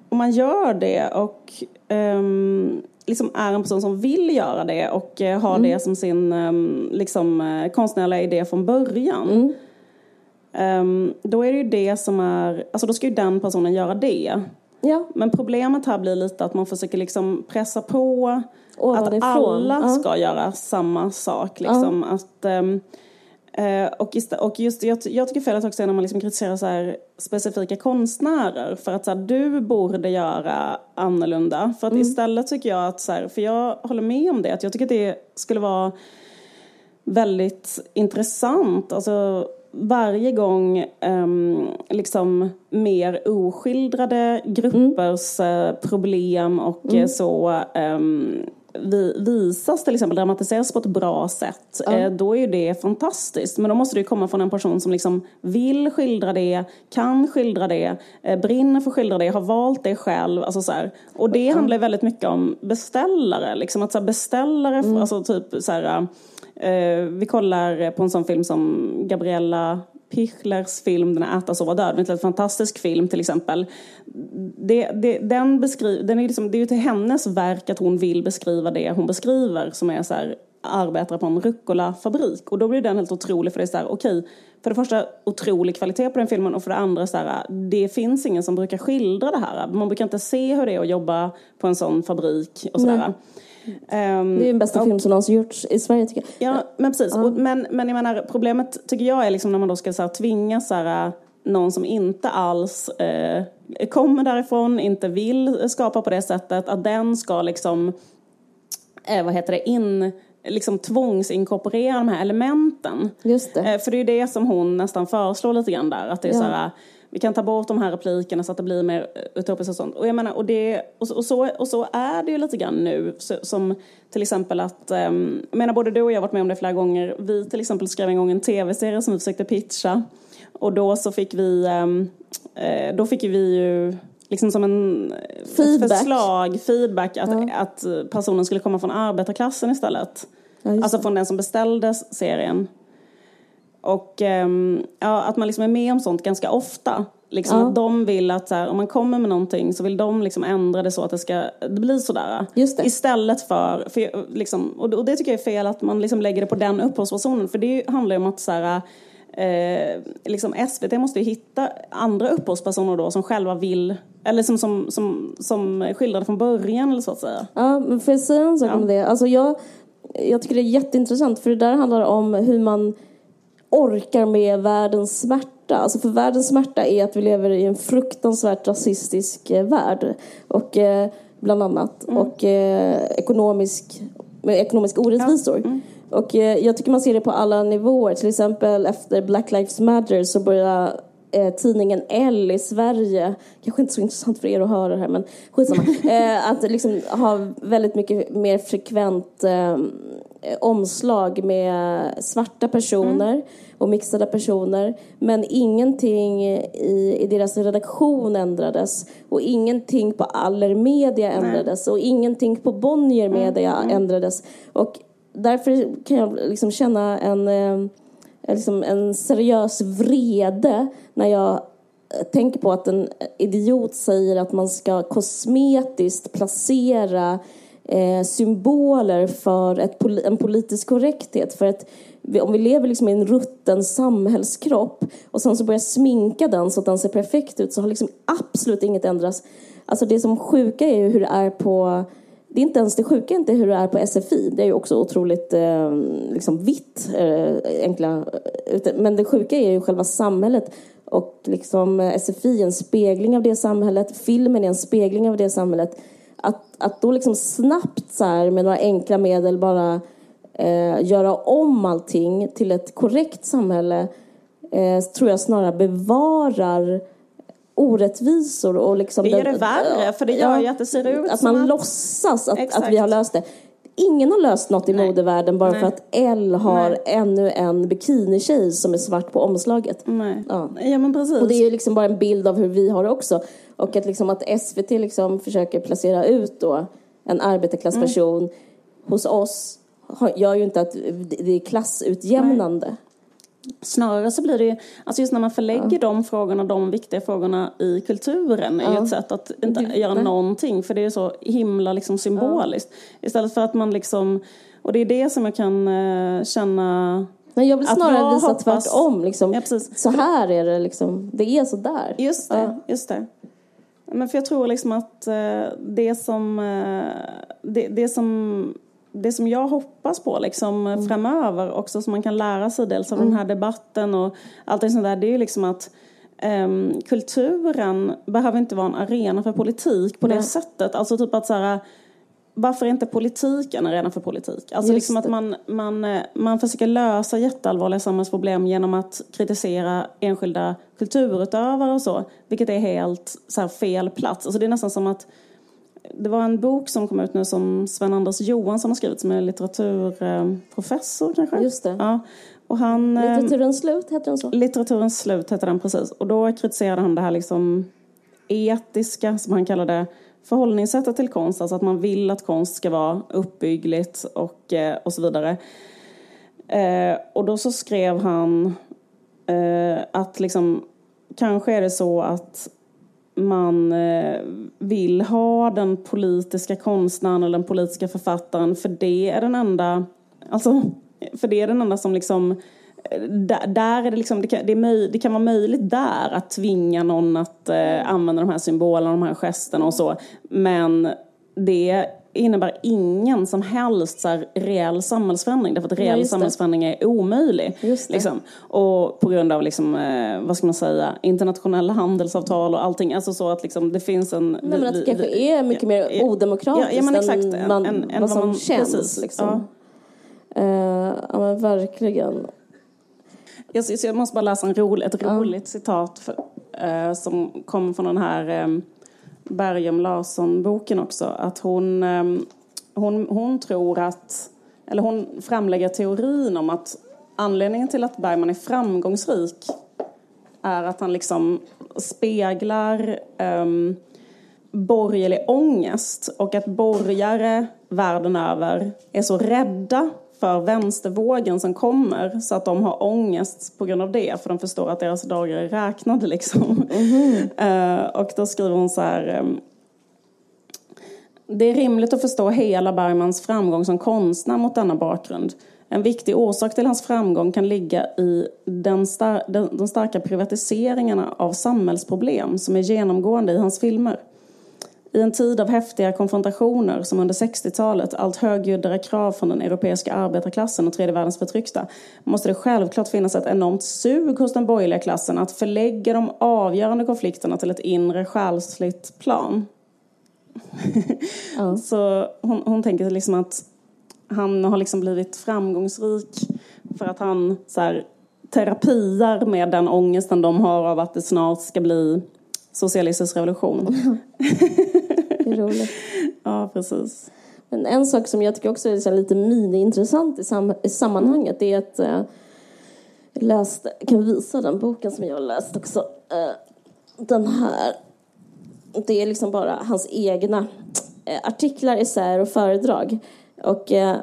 om man gör det och ehm, liksom är en person som vill göra det och eh, har det som sin um, liksom, eh, konstnärliga idé från början. Ehm, då är det ju det som är, alltså då ska ju den personen göra det. Ja. Men problemet här blir lite att man försöker liksom pressa på Ovanifrån. att alla Ja. ska göra samma sak. Liksom. Att, ehm, eh, och, istä- och just, jag, jag tycker felet också är när man liksom kritiserar så här specifika konstnärer för att så här, du borde göra annorlunda. För att Mm. istället tycker jag att, så här, för jag håller med om det, att jag tycker att det skulle vara väldigt intressant. Alltså, varje gång ehm, liksom mer oskildrade gruppers eh, problem och eh, så ehm, vi, visas till exempel, dramatiseras på ett bra sätt, eh, då är ju det fantastiskt. Men då måste det komma från en person som liksom vill skildra det, kan skildra det, eh, brinner för att skildra det, har valt det själv. Alltså så här. Och det handlar ju väldigt mycket om beställare, liksom att så beställare, alltså typ så här, Eh, vi kollar på en sån film som Gabriella Pichlers film Den är sova, död. En fantastisk film till exempel. Det, det, den beskriv, den är liksom, det är ju till hennes verk att hon vill beskriva det hon beskriver som är så här arbetare på en rucola-fabrik. Och då blir den helt otrolig för det är så här, okej, för det första otrolig kvalitet på den filmen och för det andra så här, det finns ingen som brukar skildra det här. Man brukar inte se hur det är att jobba på en sån fabrik och sådär. Ehm, Det är den bästa film som någonsin gjorts i Sverige tycker jag. Ja, men precis. Och, men, men jag menar, problemet tycker jag är liksom när man då ska så här, tvinga så här, någon som inte alls eh, kommer därifrån, inte vill skapa på det sättet, att den ska liksom, eh, vad heter det, in, liksom tvångsinkorporera de här elementen. Just det. Eh, för det är ju det som hon nästan föreslår lite grann där, att det är Ja. så här, vi kan ta bort de här replikerna så att det blir mer eh, utopiskt och sånt. Och jag menar, och, det, och, så- och, så, och så är det ju lite grann nu. Så, som till exempel att, ehm, jag menar både du och jag har varit med om det flera gånger. Vi till exempel skrev en gång en tv-serie som vi försökte pitcha. Och då så fick vi, ehm, eh, då fick vi ju liksom som en ett Feedback. förslag, feedback, att, att personen skulle komma från arbetarklassen istället. Ja, alltså från den som beställde serien. Och ehm, ja, att man liksom är med om sånt ganska ofta. Liksom Ja. att de vill att här, om man kommer med någonting så vill de liksom ändra det så att det ska det blir sådär. Just det. Istället för, för liksom, och, och det tycker jag är fel att man liksom lägger det på den upphovspersonen. För det handlar ju om att så här, eh, liksom SVT måste ju hitta andra upphovspersoner då som själva vill, eller som, som, som, som skildrade från början eller så att säga. Ja, men får jag säga en sak om det? Alltså jag, jag tycker det är jätteintressant för det där handlar om hur man orkar med världens smärta. Alltså för världens smärta är att vi lever i en fruktansvärt rasistisk eh, värld. Och eh, bland annat. Och eh, ekonomisk, med ekonomiska orättvisor. Och eh, jag tycker man ser det på alla nivåer. Till exempel efter Black Lives Matter så börjar eh, tidningen L i Sverige, kanske inte så intressant för er att höra det här men skitsamma, (laughs) eh, att liksom ha väldigt mycket mer frekvent eh, omslag med svarta personer och mixade personer. Men ingenting i, i deras redaktion ändrades och ingenting på Allermedia ändrades och ingenting på Bonnier Media ändrades. Och därför kan jag liksom känna en eh, liksom en seriös vrede när jag eh, tänker på att en idiot säger att man ska kosmetiskt placera eh, symboler för ett, en politisk korrekthet. För att vi, om vi lever liksom i en rutten samhällskropp och sen så börjar sminka den så att den ser perfekt ut så har liksom absolut inget ändrats. Alltså det som sjuka är ju hur det är på det är inte ens det sjuka är inte hur det är på SFI. Det är ju också otroligt eh, liksom vitt, eh, enkla. Eh, Men det sjuka är ju själva samhället. Och liksom eh, SFI är en spegling av det samhället. Filmen är en spegling av det samhället. Att, att då liksom snabbt så här med några enkla medel bara eh, göra om allting till ett korrekt samhälle eh, tror jag snarare bevarar orättvisor och liksom Det gör det värre, för det gör ju att det ser ut att man att- låtsas att, Exakt. att vi har löst det. Ingen har löst något i Nej. modevärlden bara Nej. för att L har Nej. ännu en bikinitjej som är svart på omslaget. Nej. Ja. Ja men precis. Och det är ju liksom bara en bild av hur vi har det också. Och att, liksom att SVT liksom försöker placera ut då en arbetarklassperson hos oss gör ju inte att det är klassutjämnande. Snarare så blir det ju, alltså just när man förlägger de frågorna, de viktiga frågorna i kulturen är ju Ja. ett sätt att inte göra nej. någonting för det är så himla liksom symboliskt. Istället för att man liksom, och det är det som jag kan eh, känna Nej, jag vill Att snarare jag visa hoppas- tvärtom. Liksom. Ja. Så här är det liksom. Det är så där. Just det, Ja. just det. Men för jag tror liksom att eh, det som, eh, det, det som det som jag hoppas på liksom Mm. framöver också som man kan lära sig dels av den här debatten och allt det sånt där det är ju liksom att ehm, kulturen behöver inte vara en arena för politik på det Nej. sättet. Alltså typ att så här, varför är inte politik en arena för politik? Alltså Just liksom att det. man, man, eh, man försöker lösa jätteallvarliga samhällsproblem genom att kritisera enskilda kulturutövare och så. Vilket är helt så fel plats. Alltså det är nästan som att det var en bok som kom ut nu som Sven-Anders Johansson har skrivit som är litteraturprofessor kanske? Just det. Ja. Och han, eh, Litteraturens slut, heter den så? Litteraturens slut heter den precis. Och då kritiserade han det här liksom etiska, som han kallade förhållningssättet till konst. Alltså att man vill att konst ska vara uppbyggligt och, eh, och så vidare. Eh, och då så skrev han eh, att liksom kanske är det så att man eh, vill ha den politiska konstnären eller den politiska författaren för det är den enda, alltså, för det är den enda som liksom eh, där, där är det liksom, det kan, det, möj, det kan vara möjligt där att tvinga någon att eh, använda de här symbolerna, de här gesterna och så. Men det innebär ingen som helst så här, reell samhällsförändring. Därför att Ja, reell det. samhällsförändring är omöjlig. Liksom. Och på grund av liksom, eh, vad ska man säga, internationella handelsavtal och allting. Alltså så att liksom, det finns en... Nej, men att det kanske är mycket mer odemokratiskt ja, ja, exakt. än, man, Än- än vad som man- känns. precis. Liksom. Eh, ja, men verkligen. Jag, så jag måste bara läsa en rolig, ett roligt citat för, eh, som kommer från den här eh, Bergum Larsson-boken också. Att hon, eh, hon, hon tror att, eller hon framlägger teorin om att anledningen till att Bergman är framgångsrik är att han liksom speglar um, borgerlig ångest och att borgare världen över är så rädda för vänstervågen som kommer så att de har ångest på grund av det för de förstår att deras dagar är räknade liksom. Eh, och då skriver hon så här ehm, det är rimligt att förstå hela Bergmans framgång som konstnär mot denna bakgrund. En viktig orsak till hans framgång kan ligga i den star- den, de starka privatiseringarna av samhällsproblem som är genomgående i hans filmer. I en tid av häftiga konfrontationer som under 60-talet, allt högljuddare krav från den europeiska arbetarklassen och tredje världens förtryckta, måste det självklart finnas ett enormt sug hos den borgerliga klassen att förlägga de avgörande konflikterna till ett inre själsligt plan. (laughs) Så hon, hon tänker liksom att han har liksom blivit framgångsrik för att han så här, terapiar med den ångesten de har av att det snart ska bli socialistisk revolution. (laughs) Roligt. (laughs) Ja, precis. Men en sak som jag tycker också är lite mini-intressant i, sam- i sammanhanget är att eh, jag läste, jag kan visa den boken som jag har läst också. Eh, den här. Det är liksom bara hans egna eh, artiklar, essäer och föredrag. Och eh,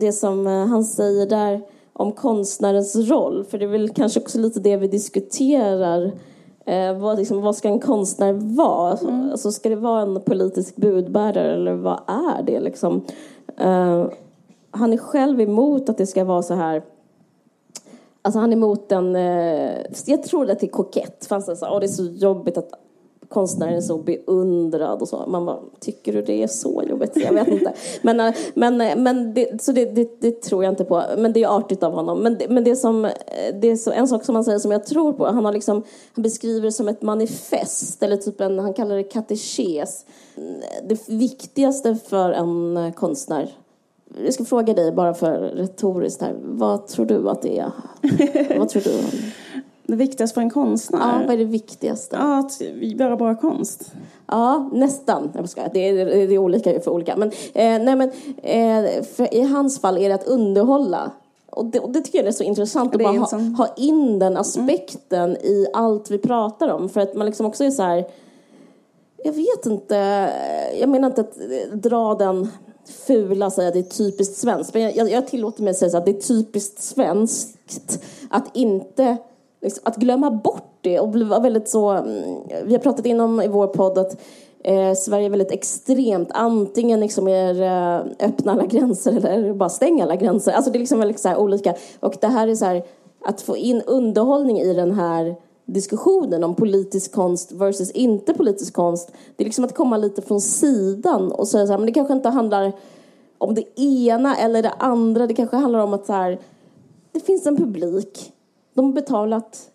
det som eh, han säger där om konstnärens roll, för det är väl kanske också lite det vi diskuterar Eh, vad, liksom, vad ska en konstnär vara? Alltså, ska det vara en politisk budbärare eller vad är det? Liksom? Eh, han är själv emot att det ska vara så här Alltså han är emot den, eh, jag tror att det är kokett. Han säger så "Åh, det är så jobbigt att konstnären är så beundrad och så. Man bara, tycker du det är så jobbigt? Jag vet inte. (laughs) Men, eh, men, eh, men det, så det, det, det tror jag inte på. Men det är artigt av honom. Men det, men det som, eh, det är så, en sak som han säger som jag tror på. Han, har liksom, han beskriver det som ett manifest. Eller typ en, han kallar det katekes. Mm, det viktigaste för en konstnär jag ska fråga dig bara för retoriskt här. Vad tror du att det är? vad tror du? Det viktigaste för en konstnär? Ja, vad är det viktigaste? Ja, att göra bra konst. Ja, nästan. Jag skojar. Det är, det är olika för olika. Men, eh, nej, men eh, i hans fall är det att underhålla. Och det, och det tycker jag är så intressant att bara ha, ha in den aspekten i allt vi pratar om. För att man liksom också är så här... Jag vet inte. Jag menar inte att eh, dra den fula säga att det är typiskt svenskt. Men jag, jag tillåter mig att säga så att det är typiskt svenskt att inte liksom, att glömma bort det och bli väldigt så. Mm, vi har pratat inom i vår podd att eh, Sverige är väldigt extremt. Antingen liksom är eh, öppna alla gränser eller bara stänga alla gränser. Alltså det är liksom väldigt så här olika. Och det här är så här att få in underhållning i den här diskussionen om politisk konst versus inte politisk konst. Det är liksom att komma lite från sidan och säga så här, men det kanske inte handlar om det ena eller det andra. Det kanske handlar om att så här, det finns en publik. De har betalat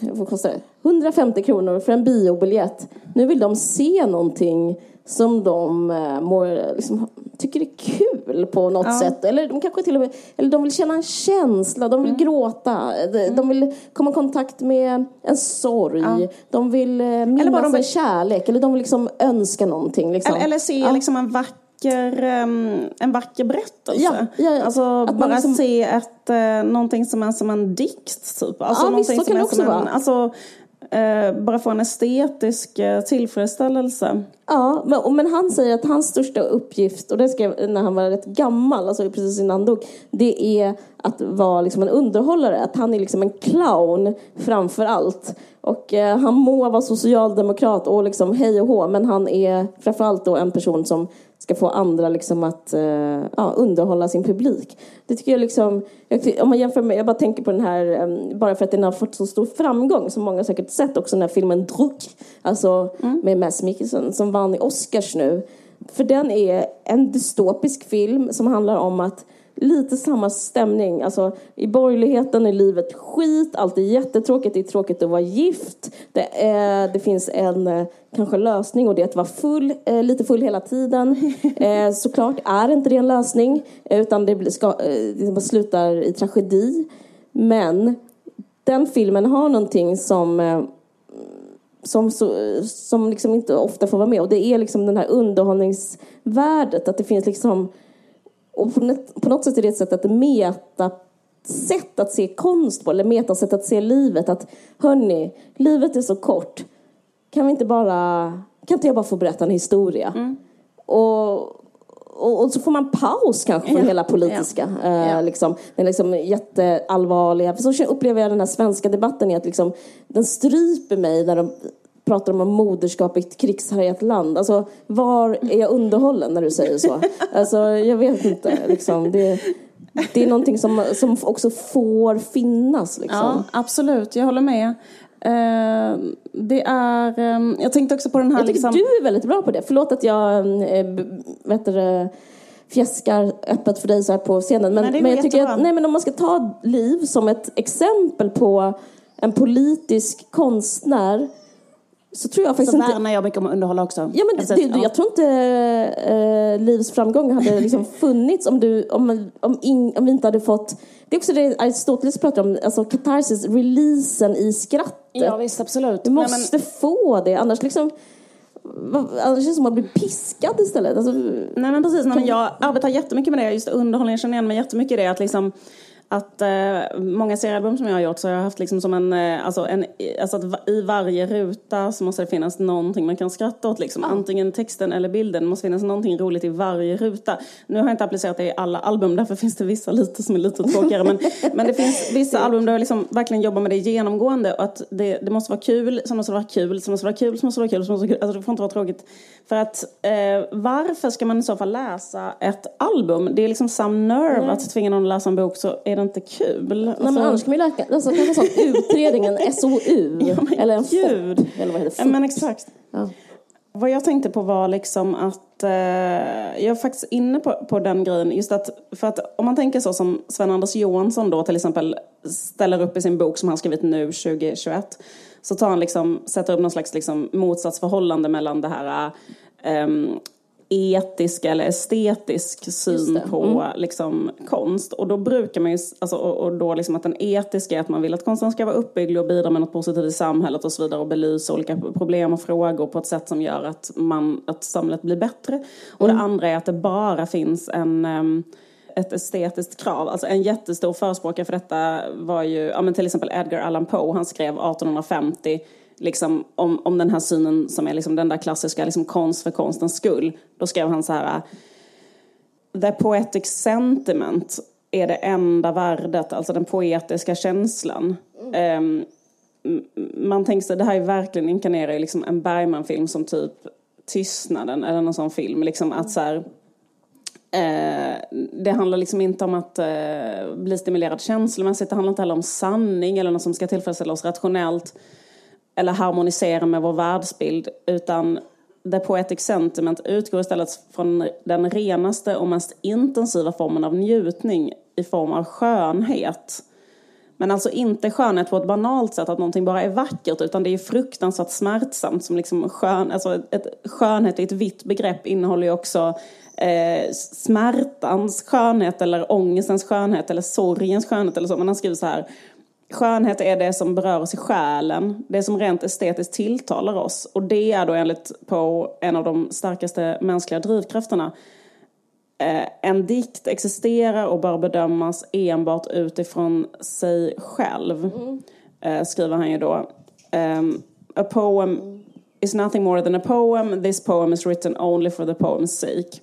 vad kostar det? 150 kronor för en biobiljett. Nu vill de se någonting som de eh, mår, liksom, tycker är kul på något sätt. Eller de kanske till och med eller de vill känna en känsla, de Mm. vill gråta, de, de vill komma i kontakt med en sorg. De vill eh, minnas bara de vill- en kärlek, eller de vill liksom önska någonting. Liksom. Eller, eller se Ja. liksom en vacker, um, en vacker berättelse. Ja, ja, ja. Alltså Att bara liksom- se ett, uh, någonting som är som en dikt typ. Alltså, Ja, visst, så kan det också en, vara. alltså, eh, bara få en estetisk eh, tillfredsställelse. Ja, men, men han säger att hans största uppgift, och det skrev när han var rätt gammal, alltså precis innan han dog, det är att vara liksom en underhållare. Att han är liksom en clown framför allt. Och eh, han må vara socialdemokrat och liksom hej och hå, men han är framförallt då en person som ska få andra liksom att eh, ja, underhålla sin publik. Det tycker jag liksom, jag, om man jämför med, jag bara tänker på den här, eh, bara för att den har fått så stor framgång, som många säkert sett också, den här filmen Druck, alltså med Mads Mikkelsen, som vann i Oscars nu. För den är en dystopisk film som handlar om att lite samma stämning. Alltså, I borgerligheten är livet skit, allt är jättetråkigt, det är tråkigt att vara gift. Det, är, det finns en eh, kanske lösning och det är att vara full, eh, lite full hela tiden. (laughs) Eh, såklart är inte det en lösning, eh, utan det, ska, eh, det slutar i tragedi. Men den filmen har någonting som eh, som, som liksom inte ofta får vara med. Och det är liksom den här underhållningsvärdet. Att det finns liksom... Och på, något- sätt är det ett sätt att meta sätt att se konst på, eller metasätt att se livet. Att hörni, livet är så kort. Kan vi inte bara... Kan inte jag bara få berätta en historia? Och, och, och så får man paus kanske från Ja. hela politiska. Eh, liksom, den liksom jätteallvarliga. För så upplever jag den här svenska debatten i att liksom, den stryper mig när de pratar om moderskap i ett krigshärjat land. Alltså, var är jag underhållen när du säger så? Alltså, jag vet inte. Liksom, det, det är någonting som, som också får finnas. Liksom. Ja, absolut. Jag håller med. Eh, det är... ehm, jag tänkte också på den här... Jag tycker liksom, du är väldigt bra på det. Förlåt att jag äh, vet du, fjäskar öppet för dig så här på scenen. Men, Nej, men jag tycker att, nej, men om man ska ta Liv som ett exempel på en politisk konstnär så tror jag faktiskt så inte... värnar jag mycket om att underhålla också. Ja, men Precis, det, det, jag tror inte eh, Livs framgång hade liksom (laughs) funnits om, du, om, om, in, om vi inte hade fått... Det är också det Aristoteles pratar om, alltså katarsis, releasen i skrattet. Ja, visst, absolut. Du Nej, måste få det, annars liksom... Annars är det som att bli piskad istället. Alltså, Nej men precis, nej, men jag arbetar jättemycket med det. Just underhållning, jag känner igen mig jättemycket i det. Att liksom, att eh, många seriealbum som jag har gjort så har jag haft liksom som en, eh, alltså en, alltså att i varje ruta så måste det finnas någonting man kan skratta åt liksom. Antingen texten eller bilden, det måste finnas någonting roligt i varje ruta. Nu har jag inte applicerat det i alla album, därför finns det vissa lite som är lite tråkigare. men, (laughs) men det finns vissa album där jag liksom verkligen jobbar med det genomgående och att det, det måste vara kul, så måste det vara kul, så måste det vara kul, så måste vara kul, så måste vara kul. Alltså det får inte vara tråkigt. För att eh, varför ska man i så fall läsa ett album? Det är liksom some nerve att tvinga någon att läsa en bok så är det inte kul. Nej, men Alltså- annars kan vi läsa alltså, en sån utredning, en SOU. (laughs) men eller en. FOP. Eller vad heter Ja, det? men exakt. Ja. Vad jag tänkte på var liksom att eh, jag är faktiskt inne på, på den grejen. Just att, för att om man tänker så som Sven-Anders Johansson då till exempel ställer upp i sin bok som han skrivit nu 2021. Så tar han liksom, sätter upp någon slags liksom motsatsförhållande mellan det här ehm, etiska eller estetisk syn på liksom, konst. Och då brukar man ju, alltså, och, och då liksom att den etiska är att man vill att konsten ska vara uppbygglig och bidra med något positivt i samhället och så vidare och belysa olika problem och frågor på ett sätt som gör att, man, att samhället blir bättre. Och det andra är att det bara finns en ehm, ett estetiskt krav. Alltså en jättestor förespråkare för detta var ju ja, men till exempel Edgar Allan Poe. Han skrev 1850 liksom, om, om den här synen som är liksom den där klassiska liksom, konst för konstens skull. Då skrev han så här the poetic sentiment är det enda värdet, alltså den poetiska känslan. Um, man tänker sig, det här är verkligen inkarnerar liksom en Bergman-film som typ Tystnaden eller någon sån film. Liksom att så här, eh, det handlar liksom inte om att eh, bli stimulerad känslomässigt, det handlar inte heller om sanning eller något som ska tillfredsställa oss rationellt eller harmonisera med vår världsbild, utan The Poetic Sentiment utgår istället från den renaste och mest intensiva formen av njutning i form av skönhet. Men alltså inte skönhet på ett banalt sätt, att någonting bara är vackert, utan det är fruktansvärt smärtsamt. Som liksom skön, alltså ett, skönhet i ett vitt begrepp innehåller ju också eh, smärtans skönhet, eller ångestens skönhet, eller sorgens skönhet eller så. Men han skriver så här, skönhet är det som berör oss i själen, det som rent estetiskt tilltalar oss. Och det är då enligt på en av de starkaste mänskliga drivkrafterna Eh, en dikt existerar och bör bedömas enbart utifrån sig själv. Mm. skriver han ju då. Ehm, a poem is nothing more than a poem. This poem is written only for the poem's sake.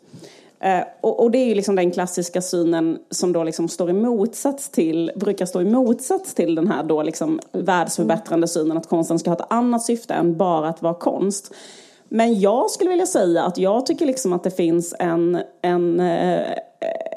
Eh, och, och, det är ju liksom den klassiska synen som då liksom står i motsats till, brukar stå i motsats till den här då liksom världsförbättrande synen att konsten ska ha ett annat syfte än bara att vara konst. Men jag skulle vilja säga att jag tycker liksom att det finns en, en, eh,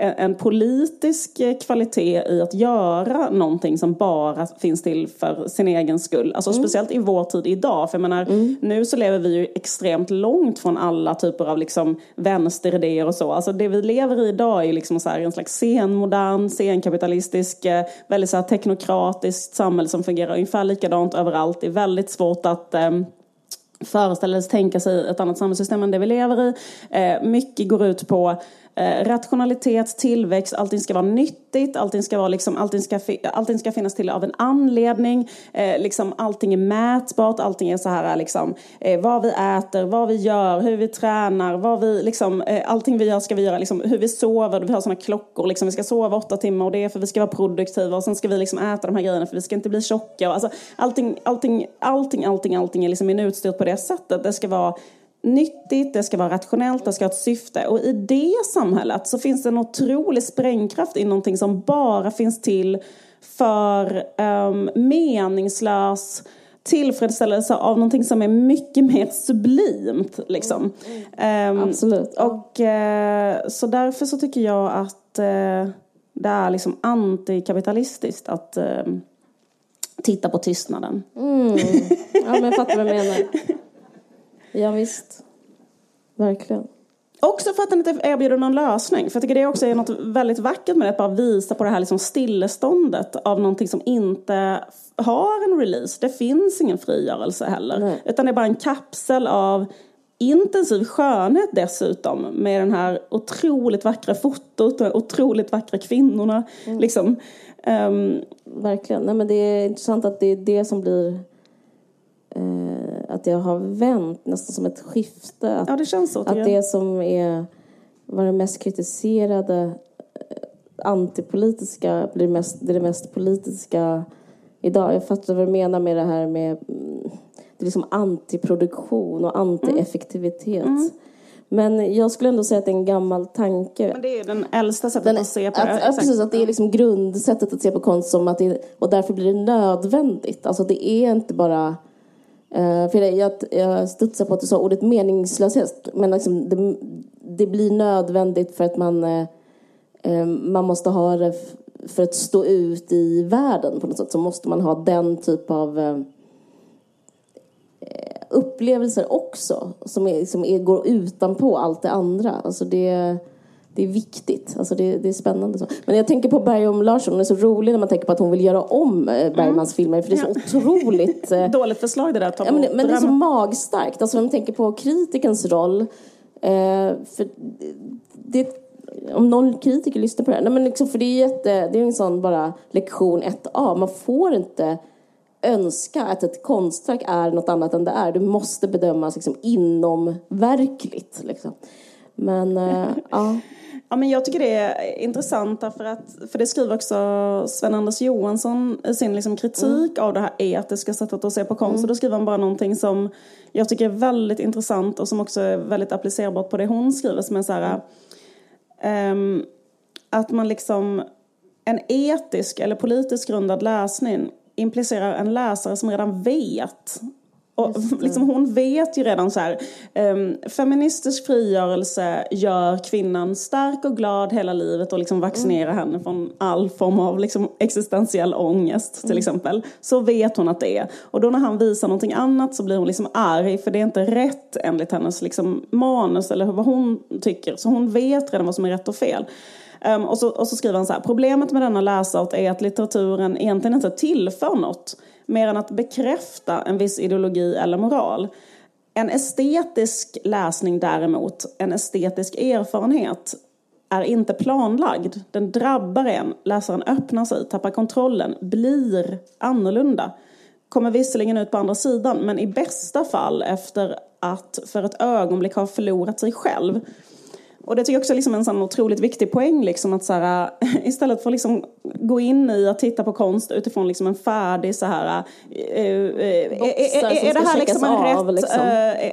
en politisk kvalitet i att göra någonting som bara finns till för sin egen skull. Alltså mm. speciellt i vår tid idag. För jag menar, mm. nu så lever vi ju extremt långt från alla typer av liksom vänsteridéer och så. Alltså det vi lever i idag är liksom så här en slags senmodern, senkapitalistisk, eh, väldigt så teknokratiskt samhälle som fungerar ungefär likadant överallt. Det är väldigt svårt att um, föreställa sig, tänka sig ett annat samhällssystem än det vi lever i. Eh, mycket går ut på Eh, rationalitet, tillväxt, allting ska vara nyttigt, allting ska, vara liksom, allting ska, allting ska finnas till av en anledning, eh, liksom, allting är mätbart, allting är så här eh, liksom, eh, vad vi äter, vad vi gör, hur vi tränar, vad vi, liksom, eh, allting vi gör ska vi göra, liksom, hur vi sover, vi har sådana klockor, liksom, vi ska sova åtta timmar och det är för att vi ska vara produktiva och sen ska vi liksom äta de här grejerna för vi ska inte bli tjocka. Alltså, allting, allting, allting, allting, allting är liksom minutstyrt på det sättet. Det ska vara nyttigt, det ska vara rationellt, det ska ha ett syfte. Och i det samhället så finns det en otrolig sprängkraft i någonting som bara finns till för um, meningslös tillfredsställelse av någonting som är mycket mer sublimt. Liksom. Mm. Um, Absolut. Och, uh, så därför så tycker jag att uh, det är liksom antikapitalistiskt att uh, titta på tystnaden. Mm. Ja, men jag fattar vad du menar. (laughs) Ja, visst. Verkligen. Också för att den inte erbjuder någon lösning. För jag tycker det också är något väldigt vackert med det. Att bara visa på det här liksom stilleståndet av någonting som inte har en release. Det finns ingen frigörelse heller. Nej. Utan det är bara en kapsel av intensiv skönhet dessutom. Med den här otroligt vackra fotot och otroligt vackra kvinnorna. Mm. Liksom. Um, Verkligen. Nej, men det är intressant att det är det som blir eh, att det har vänt nästan som ett skifte. Att, ja, det känns så. Att det som är, var det mest kritiserade eh, antipolitiska blir mest, det, är det mest politiska idag. Jag fattar vad du menar med det här med mm, det är liksom antiproduktion och antieffektivitet. Mm. Men jag skulle ändå säga att det är en gammal tanke. Men det är den äldsta sättet den, att se på att, det. Att, precis, att det är liksom grundsättet att se på konst som att det, och därför blir det nödvändigt. Alltså det är inte bara Eh, för jag, jag studsar på att du sa ordet meningslöshet. Men liksom det, det, blir nödvändigt för att man, uh, man måste ha det för att stå ut i världen på något sätt. Så måste man ha den typ av upplevelser också. Som, är, som är, går utanpå allt det andra. Alltså det det är viktigt. Alltså det, det är spännande. Så. Men jag tänker på Bergom Larsson. Hon är så rolig när man tänker på att hon vill göra om eh, Bergmans mm. filmer. För det är så ja. otroligt... (laughs) Eh, Dåligt förslag det där. Ja, men, men det är så magstarkt. Alltså när man tänker på kritikens roll. Eh, för det, om någon kritiker lyssnar på det här. Nej, men liksom, för det är, jätte, det är en sån bara lektion 1A. Man får inte önska att ett konstverk är något annat än det är. Det måste bedömas liksom, inomverkligt. Liksom. Men äh, (laughs) ja. Ja, men jag tycker det är intressant därför att, för det skriver också Sven-Anders Johansson i sin liksom kritik mm. av det här etiska sättet att se på konst. Mm. Och då skriver han bara någonting som jag tycker är väldigt intressant och som också är väldigt applicerbart på det hon skriver som är så här Um, att man liksom, en etisk eller politiskt grundad läsning implicerar en läsare som redan vet och liksom hon vet ju redan så här, um, feministisk frigörelse gör kvinnan stark och glad hela livet och liksom vaccinerar mm. henne från all form av liksom existentiell ångest till mm. exempel. Så vet hon att det är. Och då när han visar någonting annat så blir hon liksom arg för det är inte rätt enligt hennes liksom manus eller vad hon tycker. Så hon vet redan vad som är rätt och fel. Um, och, så, och så skriver han så här, problemet med denna läsart är att litteraturen egentligen inte tillför något mer än att bekräfta en viss ideologi eller moral. En estetisk läsning däremot, en estetisk erfarenhet, är inte planlagd. Den drabbar en, läsaren öppnar sig, tappar kontrollen, blir annorlunda. Kommer visserligen ut på andra sidan, men i bästa fall efter att för ett ögonblick ha förlorat sig själv. Och det tycker jag också är liksom en sån otroligt viktig poäng. Liksom, att så här, (laughs) istället för att liksom gå in i att titta på konst utifrån liksom en färdig så här... Äh, äh, är, är, det här liksom en av, rätt... Liksom.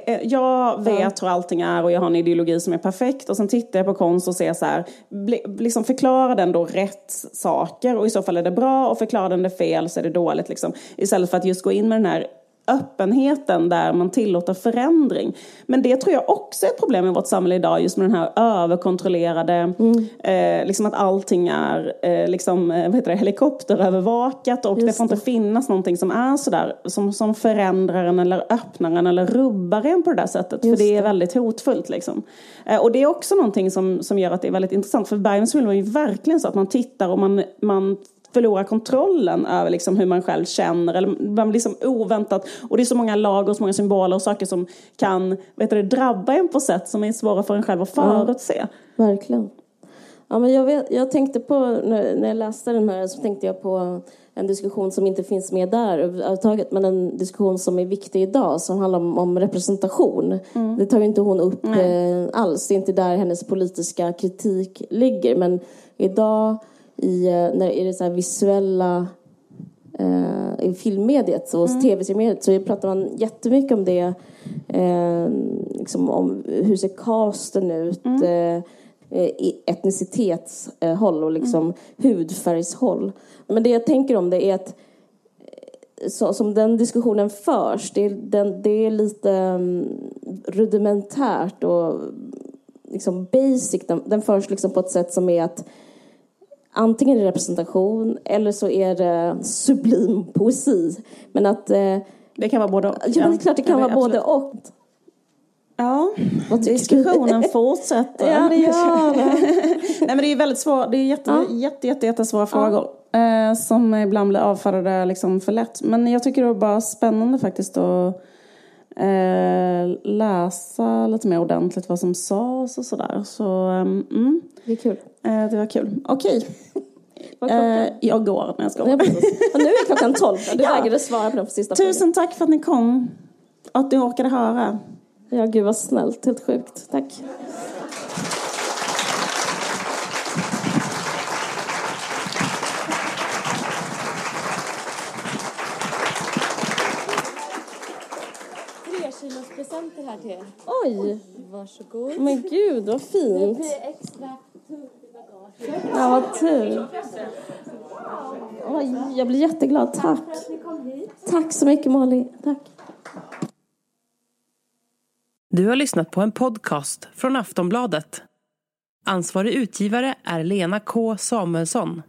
Äh, jag vet hur allting är och jag har en ideologi som är perfekt. Och sen tittar jag på konst och ser så här... Bli, liksom förklara den då rätt saker och i så fall är det bra och förklarar den det fel så är det dåligt. Liksom. Istället för att just gå in med den här öppenheten där man tillåter förändring. Men det tror jag också är ett problem i vårt samhälle idag, just med den här överkontrollerade, mm. eh, liksom att allting är eh, liksom, eh, vad heter det, helikopterövervakat och just det får inte finnas någonting som är sådär, som, som förändrar en eller öppnar en eller rubbar en på det där sättet. Just för det är väldigt hotfullt liksom. Eh, och det är också någonting som, som gör att det är väldigt intressant, för Bergens film var ju verkligen så att man tittar och man, man förlorar kontrollen över liksom hur man själv känner. Eller man liksom oväntat. Och det är så många lager och så många symboler och saker som kan vet du, drabba en på sätt som är svåra för en själv att förutse. Ja, verkligen. Ja, men jag, vet, jag tänkte på, när, när jag läste den här så tänkte jag på en diskussion som inte finns med där överhuvudtaget men en diskussion som är viktig idag som handlar om, om representation. Mm. Det tar ju inte hon upp eh, alls. Det är inte där hennes politiska kritik ligger. Men idag i, eh, när, i det så visuella eh, i filmmediet och mm. tv-seriemediet så pratar man jättemycket om det. Eh, liksom om hur ser casten ut? Mm. Eh, i etnicitetshåll och liksom mm. hudfärgshåll. Men det jag tänker om det är att eh, så, som den diskussionen förs, det är, den, det är lite um, rudimentärt och liksom basic. Den, den förs liksom på ett sätt som är att antingen representation eller så är det sublim poesi. Men att... Eh, det kan vara både och. Ja, det är klart det kan vara både och. Ja, diskussionen (laughs) fortsätter. Ja, det gör (laughs) det. Nej, men det är väldigt svårt. Det är jätte, ja. jätte, jätte, jättesvåra frågor. Eh, som ibland blir avfärdade liksom för lätt. Men jag tycker det var bara spännande faktiskt att eh, läsa lite mer ordentligt vad som sades och sådär. Så, um, mm. Det är kul. Eh, det var kul. Okej. (laughs) Eh, jag går när jag ska. Ja, nu är klockan tolv. (laughs) Du ja. vägrade svara på den sista Tusen frågan. tack för att ni kom. Och att du orkade höra. Ja, gud vad snällt. Helt sjukt. Tack. här till. Oj! Varsågod. Men gud, vad fint. Det blir extra. Ja, vad tur. Oj, jag blir jätteglad. Tack. Tack så mycket, Molly. Tack. Du har lyssnat på en podcast från Aftonbladet. Ansvarig utgivare är Lena K Samuelsson.